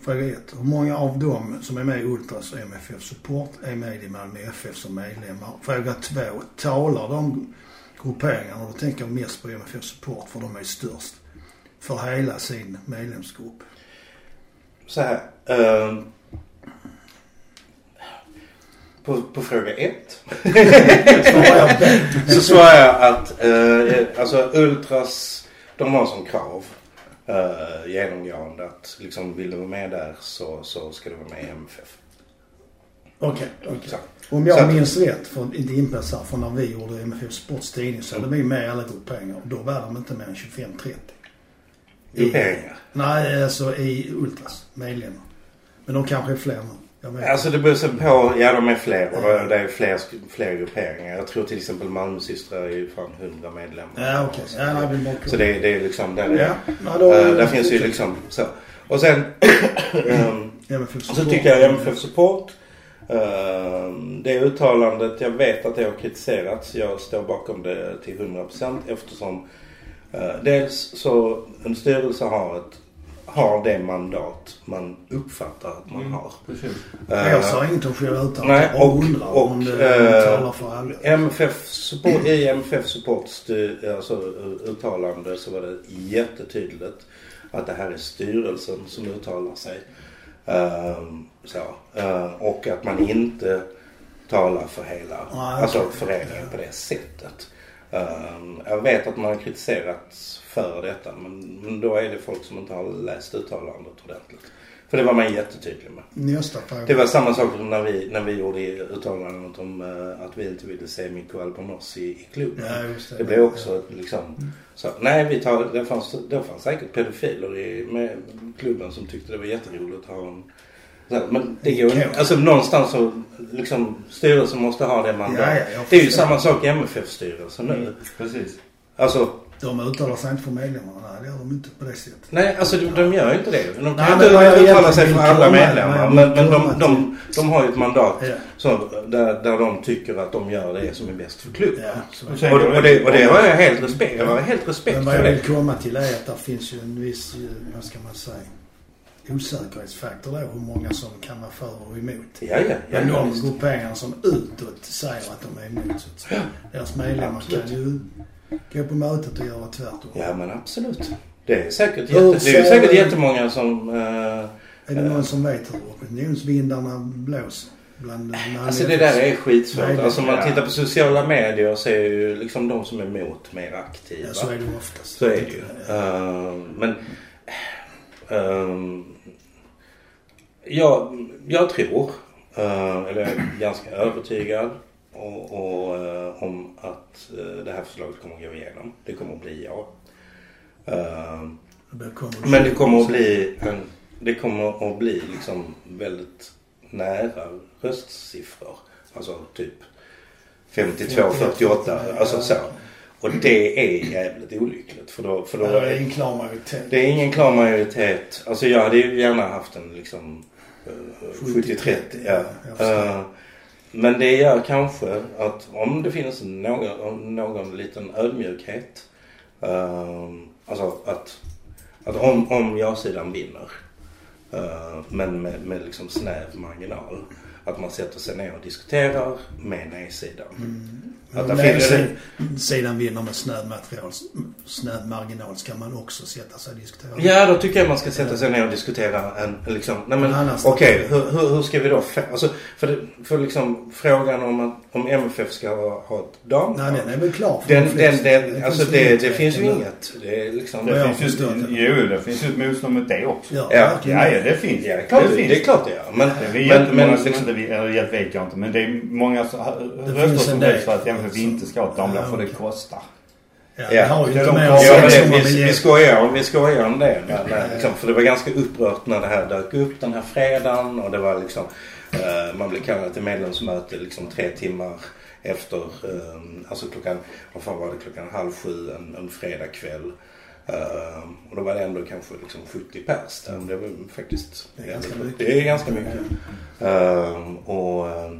A: Fråga ett. Hur många av dem som är med i Ultras och MFF Support är med i Malmö FF som medlemmar? Fråga två. Talar de grupperingarna, och då tänker jag mest på MFF Support för de är störst, för hela sin medlemsgrupp?
B: Så här. ehm, på, på fråga ett. Så svarar jag att eh, alltså Ultras, de har som krav eh, genomgående att liksom vill du vara med där så, så ska du vara med i MFF.
A: Okej, okej.
B: Så.
A: Om jag
B: Så att-
A: minns rätt, för inte inpass här, för när vi gjorde MFF Sports tidning så hade vi med i alla grupperingar. Då var de inte mer än 25-30. I-
B: Grupperingar.
A: Nej, alltså i Ultras medlemmar. Men de kanske är fler nu.
B: Alltså det beror på, ja de är fler och det är fler, fler grupperingar. Jag tror till exempel Malmösystrar är ju fan 100 medlemmar.
A: Ja, okej. Ja, jag vill bara
B: Så det, det är liksom, där, är,
A: Ja, ja, då...
B: eh, där finns ju liksom så. Och sen ehm, Så tycker jag MFF Support. eh, det uttalandet, jag vet att det har kritiserats. Jag står bakom det till 100% eftersom eh, dels så en styrelse har, ett, har det mandat man uppfattar att man
C: Mm.
B: har.
C: Precis.
A: Jag
B: Eh,
A: sa inget om själva uttalandet. Jag
B: och-
A: undrar
B: och,
A: om det
B: eh,
A: talar för alla.
B: MFF support, I MFF Supports styr- alltså, uttalande så var det jättetydligt att det här är styrelsen som uttalar sig. Ehm, så, eh, och att man inte talar för hela
A: Nej,
B: alltså föreningen på det sättet. Ehm, jag vet att man har kritiserats för detta men, då är det folk som inte har läst uttalandet ordentligt. För det var man jättetydlig med.
A: Fråga.
B: Det var samma sak som när vi, när vi gjorde uttalandet om eh, att vi inte ville se Mikko Albonos i, i klubben.
A: Ja, just det.
B: Det blev också liksom så. Nej, vi tar, det, fanns, det fanns säkert pedofiler i med klubben som tyckte det var jätteroligt att ha en men det går
A: Okej.
B: Alltså någonstans så liksom styrelsen måste ha det man
A: Ja, ja,
B: Det är ju samma sak i MFF-styrelsen nu.
C: Mm, precis.
B: Alltså,
A: De uttalar sig inte för medlemmarna. Nej, det gör de inte på det sättet.
B: nej alltså de, de gör ju inte det. De
A: Nej,
B: kan
A: jag
B: inte uttala sig för alla medlemmar. Men, men de, de, de har ju ett mandat.
A: Ja,
B: Så, där, där de tycker att de gör det som är bäst för klubben.
A: ja
C: Och
B: Och, och, det, och det har jag helt respekt, jag har helt respekt
A: Men vad jag vill komma till är att det finns ju en viss, eh, vad ska man säga, osäkerhetsfaktor då. Hur många som kan vara för och emot.
B: Ja, ja, ja.
A: Men
B: ja,
A: de
B: visst.
A: grupperingarna som utåt säger att de är emot så att säga. Deras medlemmar kan ju gå på mötet och göra tvärtom.
B: ja men absolut. Det är säkert,
A: Hur
B: jätte, det är säkert jättemånga som... eh,
A: Är det någon som vet hur opinionsvindarna blåser? Bland
B: alltså det där är skitsvårt.
A: Nej,
B: Alltså om man
C: ja.
B: tittar på sociala medier så är ju liksom de som är emot mer aktiva.
A: Ja, så är det ju oftast.
B: Så är det ju. Eh, men... ehm, jag, jag tror, eh, eller jag är ganska övertygad och, och, eh, om att eh, det här förslaget kommer att gå igenom. Det kommer att bli ja. Men det kommer att bli en, det kommer att bli liksom väldigt nära röstsiffror. Alltså typ 52, 48, alltså så. Och det är jävligt olyckligt. För då, för då,
A: det är en klar majoritet.
B: det är ingen klar majoritet. Alltså jag hade ju gärna haft en liksom 70-30. Ja. Eh, men det gör kanske att om det finns någon, någon liten ödmjukhet. eh, alltså att, att om, om ja-sidan vinner. eh, men med, med liksom snäv marginal. Att man sätter sig ner och diskuterar med nej-sidan. Att det
A: den
B: finns-
A: sidan- sidan vinner med snöd material, snöd marginal ska man också sätta sig och diskutera.
B: Ja, då tycker jag man ska sätta sig ner och diskutera en, en liksom, nej men
A: En
B: okej,
A: strategi.
B: hur, hur, hur ska vi då, alltså, för, det, för liksom frågan om att, om MFF ska ha, ha ett dam.
A: Nej, den är väl klar för
B: den,
A: de
B: den, den,
A: Det
B: alltså
A: finns
B: det, det finns ju inget. Det liksom,
A: Ja,
C: Det
A: jag
C: finns ju, jo, det finns ju ett motstånd mot det också.
A: Ja,
B: Ja.
C: Ja, ja, det finns.
B: ja, det, är klart, det,
C: finns.
B: det är klart det gör. Men,
C: Det är
B: men,
C: jättemånga
B: men
C: som
B: liksom,
C: inte eller vet jag inte, men det är många röster som
A: en del.
C: Att MFF inte ska ha
A: Ja,
C: för det kostar.
A: Ja,
B: Ja.
A: har ju inte
C: de
B: Ja, det, vi, vi, skojar, vi skojar om det. Men, liksom, för det var ganska upprört när det här dök upp den här fredagen. Och det var liksom, eh, man blev kallad till medlemsmöte liksom tre timmar efter, eh, alltså klockan, vad fan var det, klockan halv sju en, en fredagkväll. Eh, och då var det ändå kanske liksom 70 pers där. Det var faktiskt
A: Det är ganska mycket.
B: Det är ganska mycket. Eh, och, eh,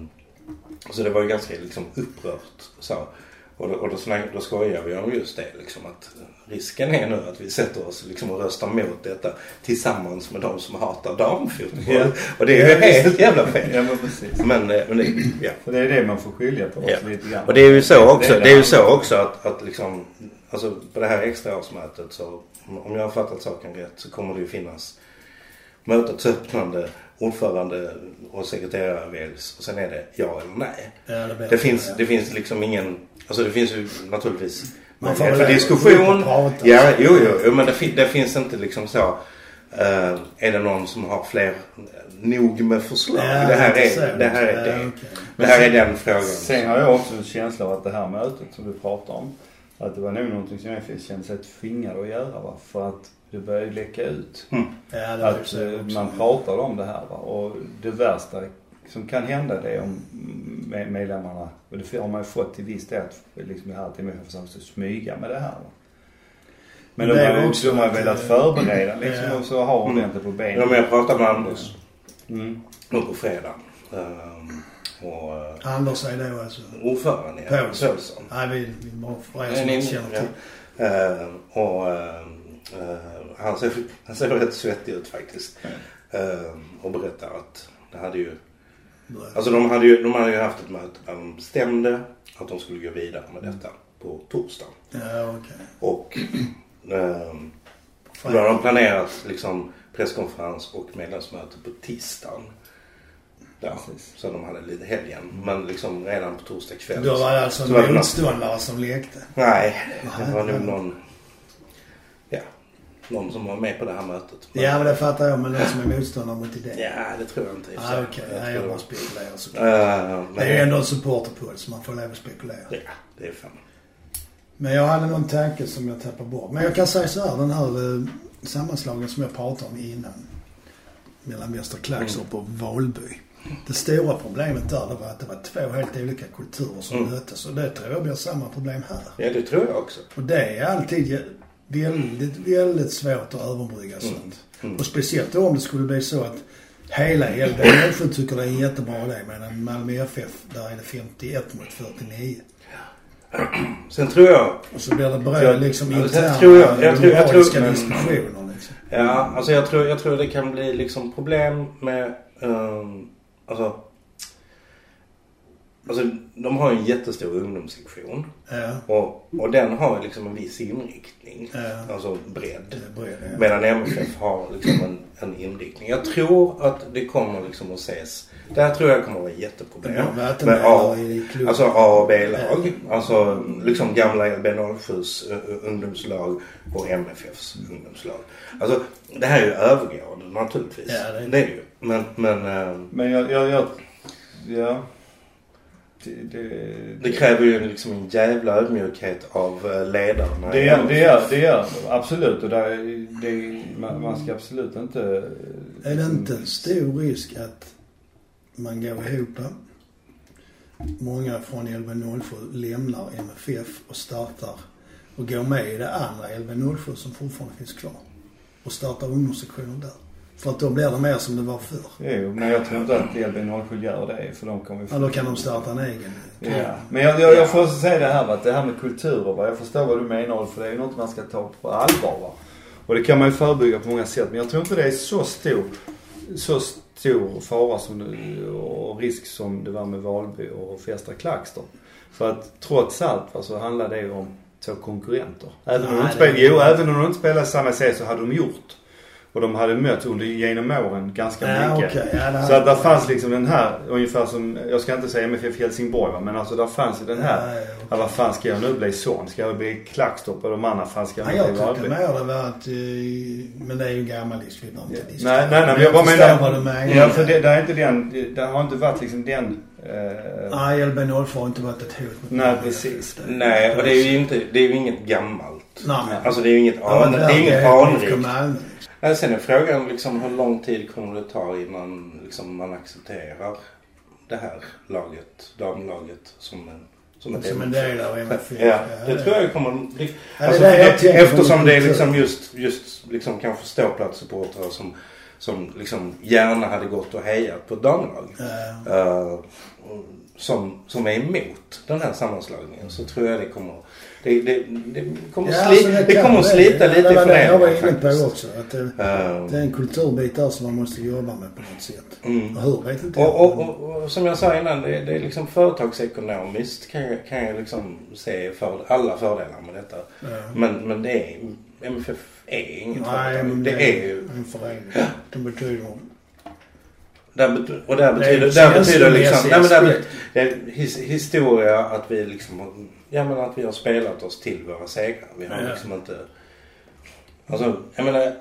B: så det var ju ganska liksom upprört så. Och då, och då, snack, då skojar vi om just det liksom att risken är nu att vi sätter oss liksom och röstar mot detta tillsammans med de som hatar damfotboll.
C: Ja.
B: Och det är ju helt jävla fel.
C: Ja, men.
B: Men, eh, men det, ja.
C: För det är det man får skilja på
B: Ja.
C: lite grann.
B: Och det är ju så också,
C: det
B: det är ju så också att, att liksom, alltså på det här extraårsmötet så, om jag har fattat saken rätt så kommer det ju finnas mötets öppnande, ordförande och sekreterare väljs och sen är det ja eller nej.
A: Ja, det,
B: Det finns,
A: ja.
B: det finns liksom ingen, alltså det finns ju naturligtvis
A: Man får
B: för diskussion.
A: prata.
B: Ja, jo, jo, jo men det, det finns inte liksom så. eh, är det någon som har fler nog med förslag?
A: Ja,
B: det här är det. Här är
A: Ja,
B: det.
A: okej.
B: Det här är den frågan.
C: Sen har jag också en känsla av att det här mötet som du pratar om, att det var nog någonting som MFF kände sig tvingade att göra va. För att det började läcka ut.
A: Ja, det var ju
C: Att eh,
A: också.
C: man pratade om det här va. Och det värsta som kan hända det är om med- medlemmarna, och det har man ju fått till viss del, att liksom det här att MFF försöker smyga med det här va. Men de
A: Det är
C: har ju
A: också
C: de har velat
A: eh,
C: förbereda liksom
A: ja.
C: och så ha ordentligt på benen.
B: Ja, men jag pratade med Anders
C: Mm.
B: nu på fredag. Ehm, och eh,
A: Anders är då alltså...
B: ordförande i
A: Paulsson.
B: Paulsson.
A: Nej, vi, vi bara för er som inte känner till.
B: ja. Ehm, och ehm, eh, han, ser, han ser rätt svettig ut faktiskt. Ehm, och berättar att det hade ju Alltså de hade ju, de hade ju haft ett möte där de bestämde att de skulle gå vidare med detta på torsdag.
A: Ja, okej.
B: Och ehm, då har de planerat liksom presskonferens och medlemsmöte på tisdagen. Ja,
C: Precis.
B: så de hade lite helgen. Men liksom redan på torsdag kväll.
A: Då var det alltså
B: så
A: en
B: någon-
A: motståndare som lekte.
B: Nej, det var nog någon, ja, någon som var med på det här mötet. Men-
A: Ja, men det fattar jag. Men någon som är motståndare mot idén.
B: Ja, det tror jag inte
A: Ah, okej.
B: Jag tror
A: jag
B: det
A: bara
B: var-
A: spekulerar såklart.
B: Men
A: Det är ju ändå en supporterpodd så man får lov att spekulera.
B: Ja, det är fan.
A: Men jag hade någon tanke som jag tappade bort. Men jag kan säga så här, den här eh, sammanslagningen som jag pratade om innan. Mellan Västra Klagstorp och Valby. Det stora problemet där det var att det var två helt olika kulturer som
B: Mm.
A: möttes. Och det tror jag blir samma problem här.
B: Ja, det tror jag också.
A: Och det är alltid väldigt, väldigt svårt att överbrygga sånt.
B: Mm.
A: Och speciellt då om det skulle bli så att hela LB Nässjö tycker det är en jättebra idé medan Malmö FF, där är det 51 mot 49.
B: Sen tror jag,
A: Och så blir det
B: Jag-
A: liksom
B: sen
A: interna
B: tror jag- jag tror- jag tror-
A: moraliska
B: men-
A: diskussioner liksom.
B: ja, alltså jag tror, jag tror det kan bli liksom problem med, um, alltså, alltså de har en jättestor ungdomssektion.
A: Ja,
B: Och, och den har ju liksom en viss inriktning.
A: Ja.
B: Alltså bredd.
A: det är. Ja.
B: Medan MFF har liksom en, en inriktning. Jag tror att det kommer liksom att ses. Där tror jag kommer att vara jätteproblem.
A: Det
B: Med A, alltså A och B-lag. Alltså liksom gamla LB07s uh, ungdomslag och MFFs ungdomslag. Alltså det här är ju övergående naturligtvis.
A: Ja, det är-
B: det är det ju. Men, men eh,
C: Men jag, jag, jag ja. Det, det,
B: det kräver ju liksom en jävla ödmjukhet av eh, ledarna.
C: Det
B: MFF.
C: det är, det är absolut och där, det, man, man ska absolut inte...
A: Är det inte en stor risk att man går ihop många från LB07 lämnar MFF och startar och går med i det andra LB07 som fortfarande finns kvar. Och startar ungdomssektionen där. För att då blir det mer som det var förr.
C: Jo, men jag tror inte att LB07 gör det för de kommer ju
A: Ja, då kan de starta en egen.
C: Ja. Men jag, jag, jag får säga det här va, att det här med kulturer va. Jag förstår vad du menar för det är ju något man ska ta på allvar va. Och det kan man ju förebygga på många sätt. Men jag tror inte det är så stor, så stor fara som det, och risk som det var med Valby och Fästra Klagstorp. För att trots allt va, så handlar det ju om två konkurrenter. Även om de inte spelade, jo, även om de inte spelade samma serie så hade de gjort. Och de hade mötts under, genom åren ganska
A: Ja,
C: mycket.
A: okej. Ja, det
C: Så att där fanns liksom den här, ungefär som, jag ska inte säga MFF Helsingborg va, men alltså där fanns den här.
A: Ja, ja,
C: Ja, vad fan ska jag nu bli son? Ska jag bli Klackstorp och de andra fan ska jag
A: Ja,
C: nu
A: jag
C: bli
A: tyckte
C: Valby?
A: mer det var att, eh, men det är ju gammal inte diskutera.
C: Nej, nej, nej, men jag bara
A: förstår
C: menar.
A: vad du menar.
C: Ja, för det, det är inte den, det har inte varit liksom den, eh,
A: Nej, LB04 har inte varit ett hot mot
C: Nej, precis.
B: Nej, och det är ju inte, det är ju inget gammalt.
A: Nej.
B: Alltså det är ju inget,
A: Ja,
B: an, det är inget anrikt. Nej, Sen är frågan liksom hur lång tid kommer det ta innan liksom, man accepterar det här laget, damlaget, som en, som ett
A: Som en del av MFF.
B: Ja, det tror jag kommer.
A: Ja, det
B: Alltså,
A: det jag
B: eftersom det är liksom just, just liksom kanske ståplatssupportrar som, som liksom gärna hade gått och hejat på ett damlag.
A: Ja.
B: eh, som, som är emot den här sammanslagningen så tror jag det kommer det, det, det kommer,
A: Ja,
B: sli,
A: alltså,
B: det
A: kan
B: kommer
A: det.
B: slita
A: Ja,
B: lite
A: det
B: i
A: det jag var
B: föreningen
A: inne på också. Att det,
B: Eh,
A: det är en kulturbit där som man måste jobba med på något sätt.
B: mm.
A: Och hur vet inte
B: Och,
A: jag.
B: och, och, och som jag sa innan, det, det är liksom företagsekonomiskt kan jag, kan jag liksom se för, alla fördelar med detta.
A: Ja.
B: Men, men det är, MFF är inget
A: Nej,
B: företag. Det är ju,
A: en förening. Det betyder...
B: där, och där
A: Det är
B: betyder, där betyder liksom, nej men där, det his, historia att vi liksom, ja men att vi har spelat oss till våra segrar. Vi har liksom inte, alltså jag menar,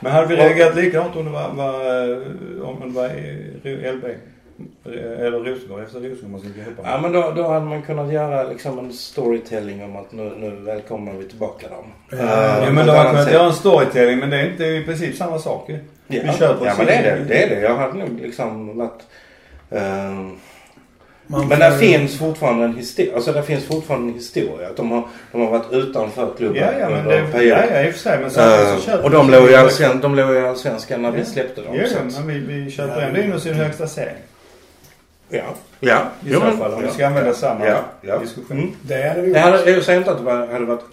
C: Men hade vi reagerat likadant om det var, var eh, om det var i LB? Eller Rosengård, efter Rosengård man gå ihop
B: ja men då, då hade man kunnat göra liksom en storytelling om att nu, nu välkomnar vi tillbaka dem.
A: Ja,
C: Ja
B: på
C: men då hade man kunnat göra en storytelling men det är inte i princip samma sak ju.
B: Ja,
C: Vi köper
B: ja men det är det. Det är det. Jag hade nog liksom varit... ehm,
A: Man
B: men där
A: ju-
B: finns fortfarande en historia. Alltså där finns fortfarande en historia. Att de har, de har varit utanför klubben
C: Ja, ja men det,
B: period.
C: ja, ja i och för sig men samtidigt så
B: Eh,
C: köper
B: och de
C: vi-
B: låg i allsvenskan, de låg i allsvenskan när vi
C: Ja.
B: släppte dem.
C: Ja,
B: så
C: men vi, vi köper
A: Ja.
C: ändå in oss i den högsta serien.
B: ja. Ja.
C: I så fall om vi ska använda samma
B: ja, ja.
C: diskussion.
B: Mm.
A: Det hade vi
B: Det hade, jag säger inte att det var, hade varit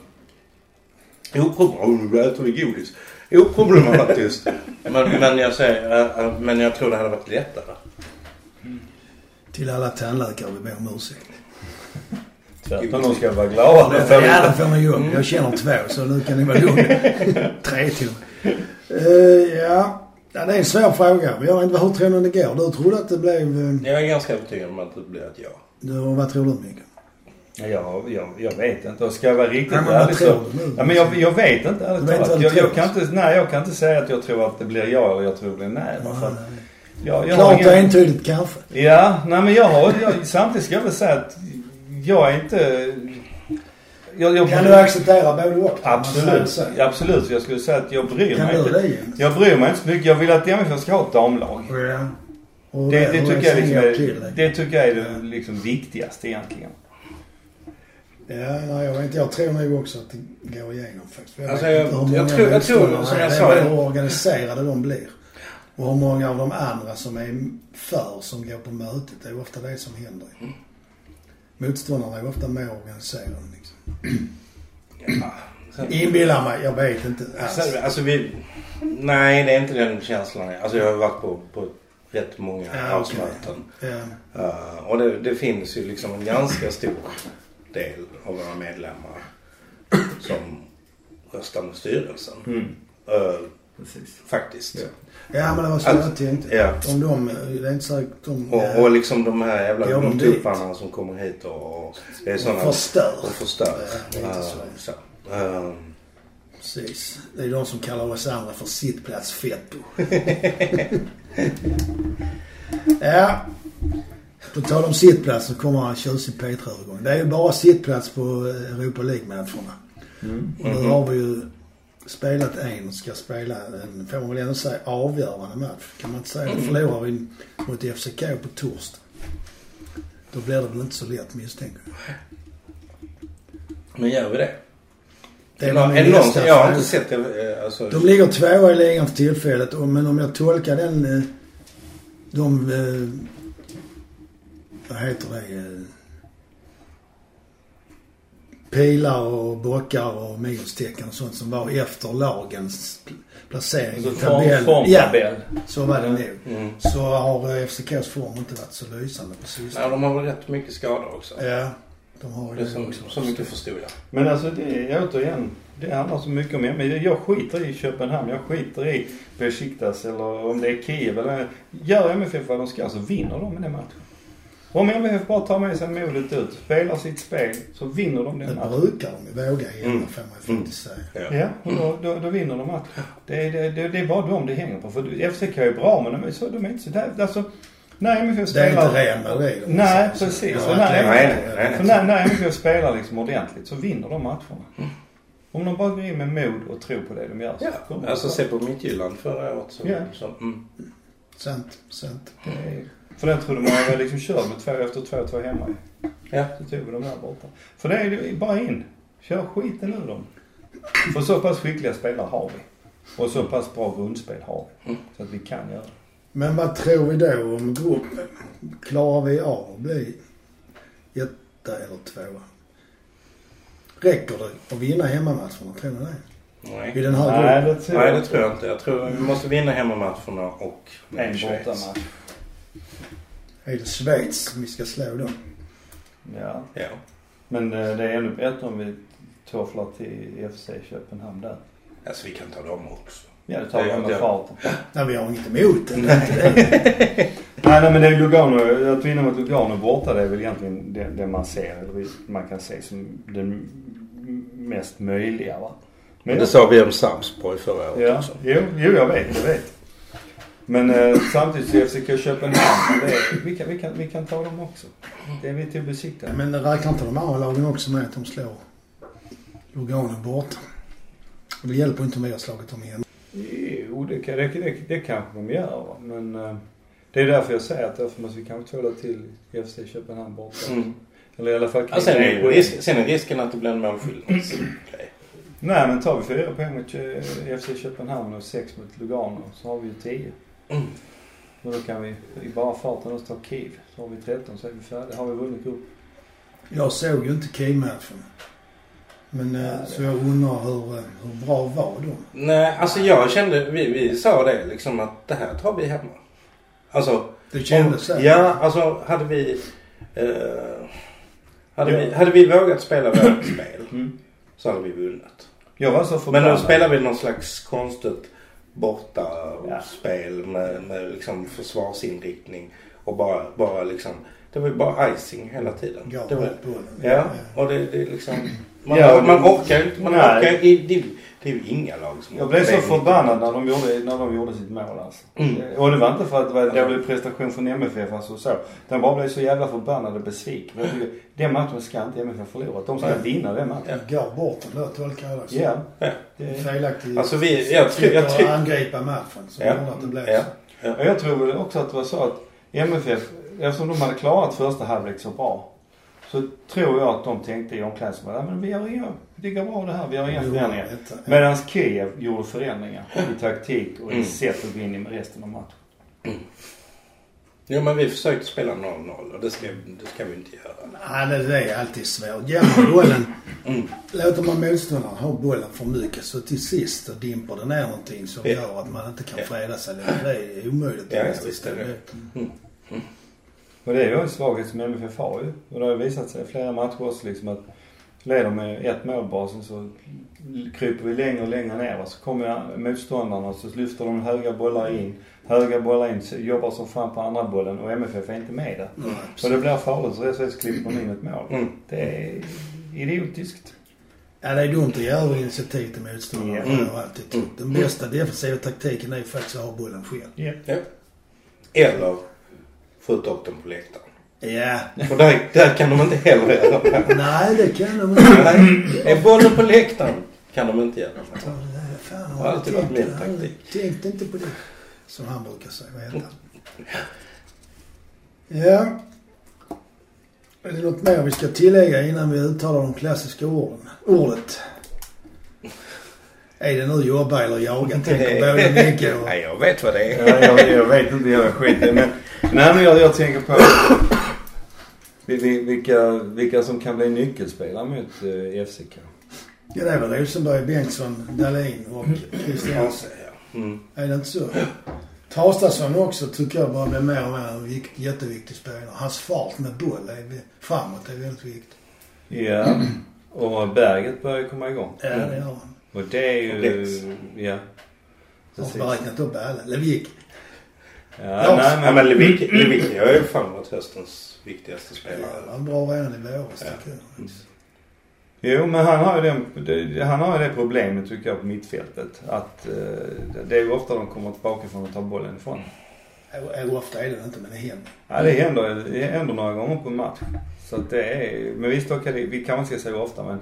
B: oproblematiskt. Oh, nu äter vi godis. Oproblematiskt. men, men jag säger, eh, eh, men jag tror det hade varit lättare.
A: Till alla tandläkare vi ber om ursäkt.
C: Tvärtom, de ska vara glada.
A: Ja, det får ni göra. Jag känner två så nu kan ni vara lugna. Tre till och med. Eh, ja. ja, det är en svår fråga. Jag vet inte, hur tror ni det går? Du trodde att det blev... eh,
B: Jag är ganska övertygad om att det blir ett ja.
A: Du, vad tror du Mikael?
C: Ja, jag, jag vet inte. Och ska jag vara riktigt
A: Nej, men
C: ärlig så...
A: nu?
C: Ja, men jag, jag vet inte ärligt talat. Jag, jag kan inte, nej, jag kan inte säga att jag tror att det blir ja eller jag tror det blir nej. För att jag, jag
A: Klart och
C: ingen-
A: entydigt kanske.
C: Ja, nej men jag har, jag, samtidigt ska jag väl säga att jag är inte... Jag, jag,
A: Kan du acceptera både och?
C: Absolut, absolut. Jag skulle säga att jag bryr
A: Kan
C: mig inte.
A: det?
C: Jag bryr mig inte så mycket. Jag vill att MFF ska ha ett damlag.
A: Ja.
C: Det, tycker jag liksom är, det tycker jag är det liksom viktigaste egentligen.
A: Ja, nej, jag vet inte. Jag tror nog också att det går igenom faktiskt. För
B: Alltså,
A: vet
B: jag-
A: inte hur
B: jag tror- jag tror, som
A: är.
B: jag sa, jag-
A: hur organiserade de blir. Och hur många av de andra som är för som går på mötet. Det är ofta det som händer.
B: Mm.
A: Motståndarna är ofta mer organiserade liksom.
B: Ja. Sen,
A: Inbillar mig, jag vet inte alls.
B: sen, alltså vi... Nej, det är inte den känslan. Alltså jag har varit på, på rätt många
A: Ja,
B: årsmöten.
A: Ja.
B: Uh, och det, det finns ju liksom en ganska stor del av våra medlemmar som röstar med styrelsen.
C: Mm.
B: Uh,
C: Precis.
B: faktiskt.
C: Ja.
A: ja, men det var så
B: Alltså,
A: jag tänkte.
B: Ja.
A: Om de, det är inte säkert de...
B: Och, och liksom de här jävla ungtupparna som kommer hit och, och det är sådana...
A: förstör.
B: Och förstör.
A: Ja, lite
B: Uh,
A: så.
B: så. Uh,
A: Precis. Det är de som kallar oss andra för sittplatsfetto. ja. På tal om sittplats så kommer en tjusig P3-övergång. Det är ju bara sittplats på eh, Europa League-matcherna.
C: Mm.
A: Och nu har vi ju spelat en och ska spela en, får man väl ändå säga, avgörande match. Kan man inte säga. Då förlorar vi mot FCK på torsdag. Då blir det väl inte så lätt misstänker jag.
B: Men gör vi det?
A: Det är
B: är någon,
A: nästa
B: jag har inte sett det. eh, Alltså,
A: De ligger tvåa i ligan för tillfället. och- Men om jag tolkar den... eh, De... eh, Vad heter det? Pilar och bockar och minustecken och sånt som var efter lagens pl- placering
C: Alltså
A: i
C: form,
A: tabellen. Ja,
C: formtabell.
A: så var det nog.
B: mm.
A: Så har eh, FCKs form inte varit så lysande på
B: Nej,
A: sistone.
B: de har väl rätt mycket skador också.
A: Ja, de har ju
B: Det är
A: det
B: så,
A: också.
B: så mycket förstod jag.
C: Men alltså det är återigen, det handlar så mycket om men Jag skiter i Köpenhamn, jag skiter i Besiktas eller om det är Kiev eller... Gör MFF vad de ska så vinner de den matchen. Om MFF bara tar med sig modet ut, spelar sitt spel, så vinner de den
A: Det
C: matchen.
A: brukar de våga igen,
B: Mm.
A: får man ju faktiskt säga.
B: Ja.
C: Ja, och då, då, då vinner de matchen. Det, är- det, det, det är bara dem det hänger på. För FCK är bra men de är, så, de är inte så där. Alltså, när MFF
A: Det är
C: spelar...
A: inte Real Madrid. om man
C: Nej, precis.
A: Ja,
C: Och nej,
B: nej, nej,
C: när, när MFF spelar liksom ordentligt så vinner de matcherna. Om de bara går in med mod och tror på det de gör så
B: Ja,
C: kommer
B: alltså se på Midtjylland förra året. Så,
C: Ja.
B: så, mm.
A: Sant, sant.
C: Det är- För den trodde man var liksom körd med två efter två, två hemma.
B: Ja.
C: Så tog vi dem där borta. För det är ju bara in. Kör skiten ur dem. För så pass skickliga spelare har vi. Och så pass bra grundspel har vi.
B: Mm.
C: Så att vi kan göra det.
A: Men vad tror vi då om gruppen? Klarar vi av att bli etta eller tvåa? Räcker det att vinna hemmamatcherna, tror ni det? I
B: Nej.
A: den här
C: Nej,
A: gruppen?
C: det tror
B: Nej,
C: jag
B: det
C: inte.
B: tror jag inte. Jag tror vi måste vinna hemmamatcherna och
C: En bortamatch.
A: Är det Schweiz vi ska slå då?
C: Ja.
B: Ja.
C: Men eh, det är ännu bättre om vi tofflar till FC Köpenhamn där.
B: Alltså vi kan ta dem också.
C: Ja, det tar vi med farten.
A: Nej, vi har inget emot det.
C: Nej, nej men det är Lugano. Att vinna mot Lugano borta det är väl egentligen det, det man ser, eller man kan se som det m- mest möjliga va.
B: Men det sa vi om Sarpsborg förra året
C: Ja,
B: också.
C: jo, jo jag vet, jag vet. Men eh, samtidigt FCK Köpenhamn, det är, vi, kan, vi, kan, vi kan ta dem också. Det är vi till besikta.
A: Men räknar inte de andra lagen också med att de slår Lugano borta? Och det hjälper inte om vi har slagit dem igen.
C: Jo, det, kan- det, det, det kanske de gör va. Men eh, det är därför jag säger att därför måste vi kanske tvåla till FC Köpenhamn borta.
B: Mm.
C: Eller i alla fall
B: Ja, sen, är risk, sen är risken att det blir en målskillnadsgrej.
C: Nej men tar vi fyra poäng mot eh, FC Köpenhamn och sex mot Lugano så har vi ju tio.
B: Mm.
C: Och då kan vi i bara farten ta Kiev. Så har vi 13 så är vi färdiga. Har vi vunnit upp.
A: Jag såg ju inte Key-matchen. Men eh,
C: Ja, det-
A: så jag undrar hur, eh, hur bra var de?
B: Nej, alltså jag kände, vi, vi sa det liksom att det här tar vi hemma. Alltså,
A: Det kändes så.
B: ja, alltså hade vi, eh, hade,
C: Ja.
B: vi, hade vi vågat spela vårt spel
C: Mm.
B: så hade vi vunnit.
C: Jag var så
B: Men nu spelar vi någon slags konstigt borta
C: Ja.
B: spel med, med liksom försvarsinriktning och bara, bara liksom, det var ju bara icing hela tiden.
A: Gav
B: Det var, ja, och det, det är liksom, man,
C: Ja,
B: man orkar ju inte, man
C: nej.
B: orkar det, det, är ju inga lag som
C: Jag blev så förbannad när de gjorde, när de gjorde sitt mål alltså.
B: Mm.
C: Och det var inte för att det var en dålig prestation från MFF alltså så. Den bara blev så jävla förbannad och besviken. Jag tycker, den matchen ska inte MFF förlora. De ska
B: Nej.
C: vinna den matchen.
A: Gav bort den då, tolkar jag det som.
C: Ja.
B: Ja.
C: Det,
A: Felaktigt.
B: Alltså vi, jag tror, jag tror,
A: att angripa matchen som
B: Ja.
A: att det blev
B: ja.
A: så.
C: Och jag tror väl också att det var så att MFF, eftersom de hade klarat första halvlek så bra. Så tror jag att de tänkte i omklädningsrummet, ja men vi har inga, det går bra det här, vi har inga förändringar.
A: ja.
C: Medan Kiev gjorde förändringar i taktik och i
B: Mm.
C: sätt att gå in i resten av matchen.
B: Jo men vi försökte spela 0-0 och det ska, det ska vi inte göra.
A: Nej, det, det är alltid svårt. Ger man bollen,
B: Mm.
A: låter man motståndaren ha bollen för mycket så till sist så dimper det ner någonting som
B: Ja.
A: gör att man inte kan
B: Ja.
A: freda sig. Det är omöjligt.
B: Ja, visst är det.
C: Och det är ju en svaghet som MFF har ju. Och det har ju visat sig i flera matcher också liksom att leder med ett mål bara sen så kryper vi längre och längre ner. Så kommer motståndarna och så lyfter de höga bollar in. Höga bollar in, så jobbar som fan på andra bollen och MFF är inte med där.
A: Nej,
C: Så det blir farligt så så klipper de in ett mål.
B: Mm.
C: Det är idiotiskt.
A: Ja, det är dumt att göra initiativ till. Det har jag alltid trott. Den bästa defensiva taktiken är faktiskt att ha bollen själv.
C: Ja.
B: Ja. Eller skjuta upp den på läktaren.
A: Ja,
B: För där, där kan de inte heller göra.
A: nej det kan de inte.
B: Nej, är bollen på läktaren kan de inte göra.
A: Det fan
B: har alltid varit min taktik.
A: Tänkte inte på det. Som han brukar säga. Vad heter han? Ja. Är det något mer vi ska tillägga innan vi uttalar de klassiska orden? Ordet. Är det nu jobba eller jaga? Tänker både Micke och...
B: Nej, jag vet vad det är.
C: Ja, jag, jag vet inte, jag skiter men, Nej men jag, jag tänker på vi- vi- vilka, vilka som kan bli nyckelspelare mot eh, FCK.
A: Ja, det är väl Rosenberg, Bengtsson, Dahlin och Christiansen.
B: Mm.
A: Är det inte så? Traustason också tycker jag bara blir mer och mer en vikt, jätteviktig spelare. Hans fart med boll är, framåt är väldigt viktigt.
C: Ja. Och Berget börjar komma igång.
A: Ja, det gör han.
C: Och det är ju... Ja.
A: Har
C: Precis.
A: bara räknat upp alla. Levik.
C: Ja,
A: Ja,
C: nej,
B: Ja,
C: men,
B: Lewicki Lewicki har ju fan varit höstens viktigaste
A: Ja,
B: spelare.
A: han var bra redan i våras
B: Ja.
A: tycker jag.
C: Jo, men han har ju det, han har ju det problemet tycker jag på mittfältet. Att eh, det är ju ofta de kommer tillbaka från att ta bollen ifrån.
A: Hur ofta är det inte, men det händer.
C: Ja, det händer, det händer några gånger på en match. Så att det är, men visst det- vi kanske inte ska säga ofta men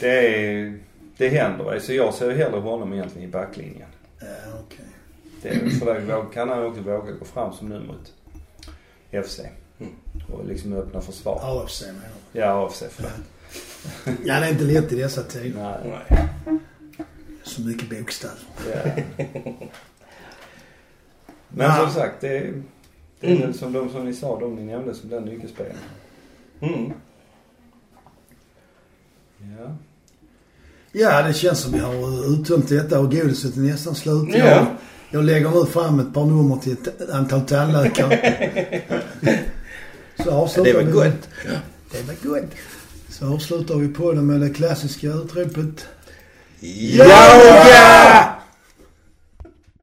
C: det är, det händer. Så jag ser hellre honom egentligen i backlinjen.
A: Ja, okej.
C: Det är, för där våg- kan han också våga gå fram som nu mot FC.
B: Mm.
C: Och liksom öppna försvar.
A: AFC menar du?
C: Ja, AFC förlåt.
A: Ja, det är inte lätt i dessa tider.
C: Nej.
B: Nej.
A: Så mycket bokstäver.
C: Ja. Men som sagt, det är, det är
B: Mm.
C: som de som ni sa, de ni nämnde som blir nyckelspelare.
B: Mm.
C: Ja.
A: Ja, det känns som vi har uttömt detta och godiset är nästan slut.
B: Ja.
A: Jag, jag lägger nu fram ett par nummer till ett antal tandläkare. Så avslutar
B: Det var gott.
A: Det var gott. Så avslutar vi podden med det klassiska utropet.
B: Yoga!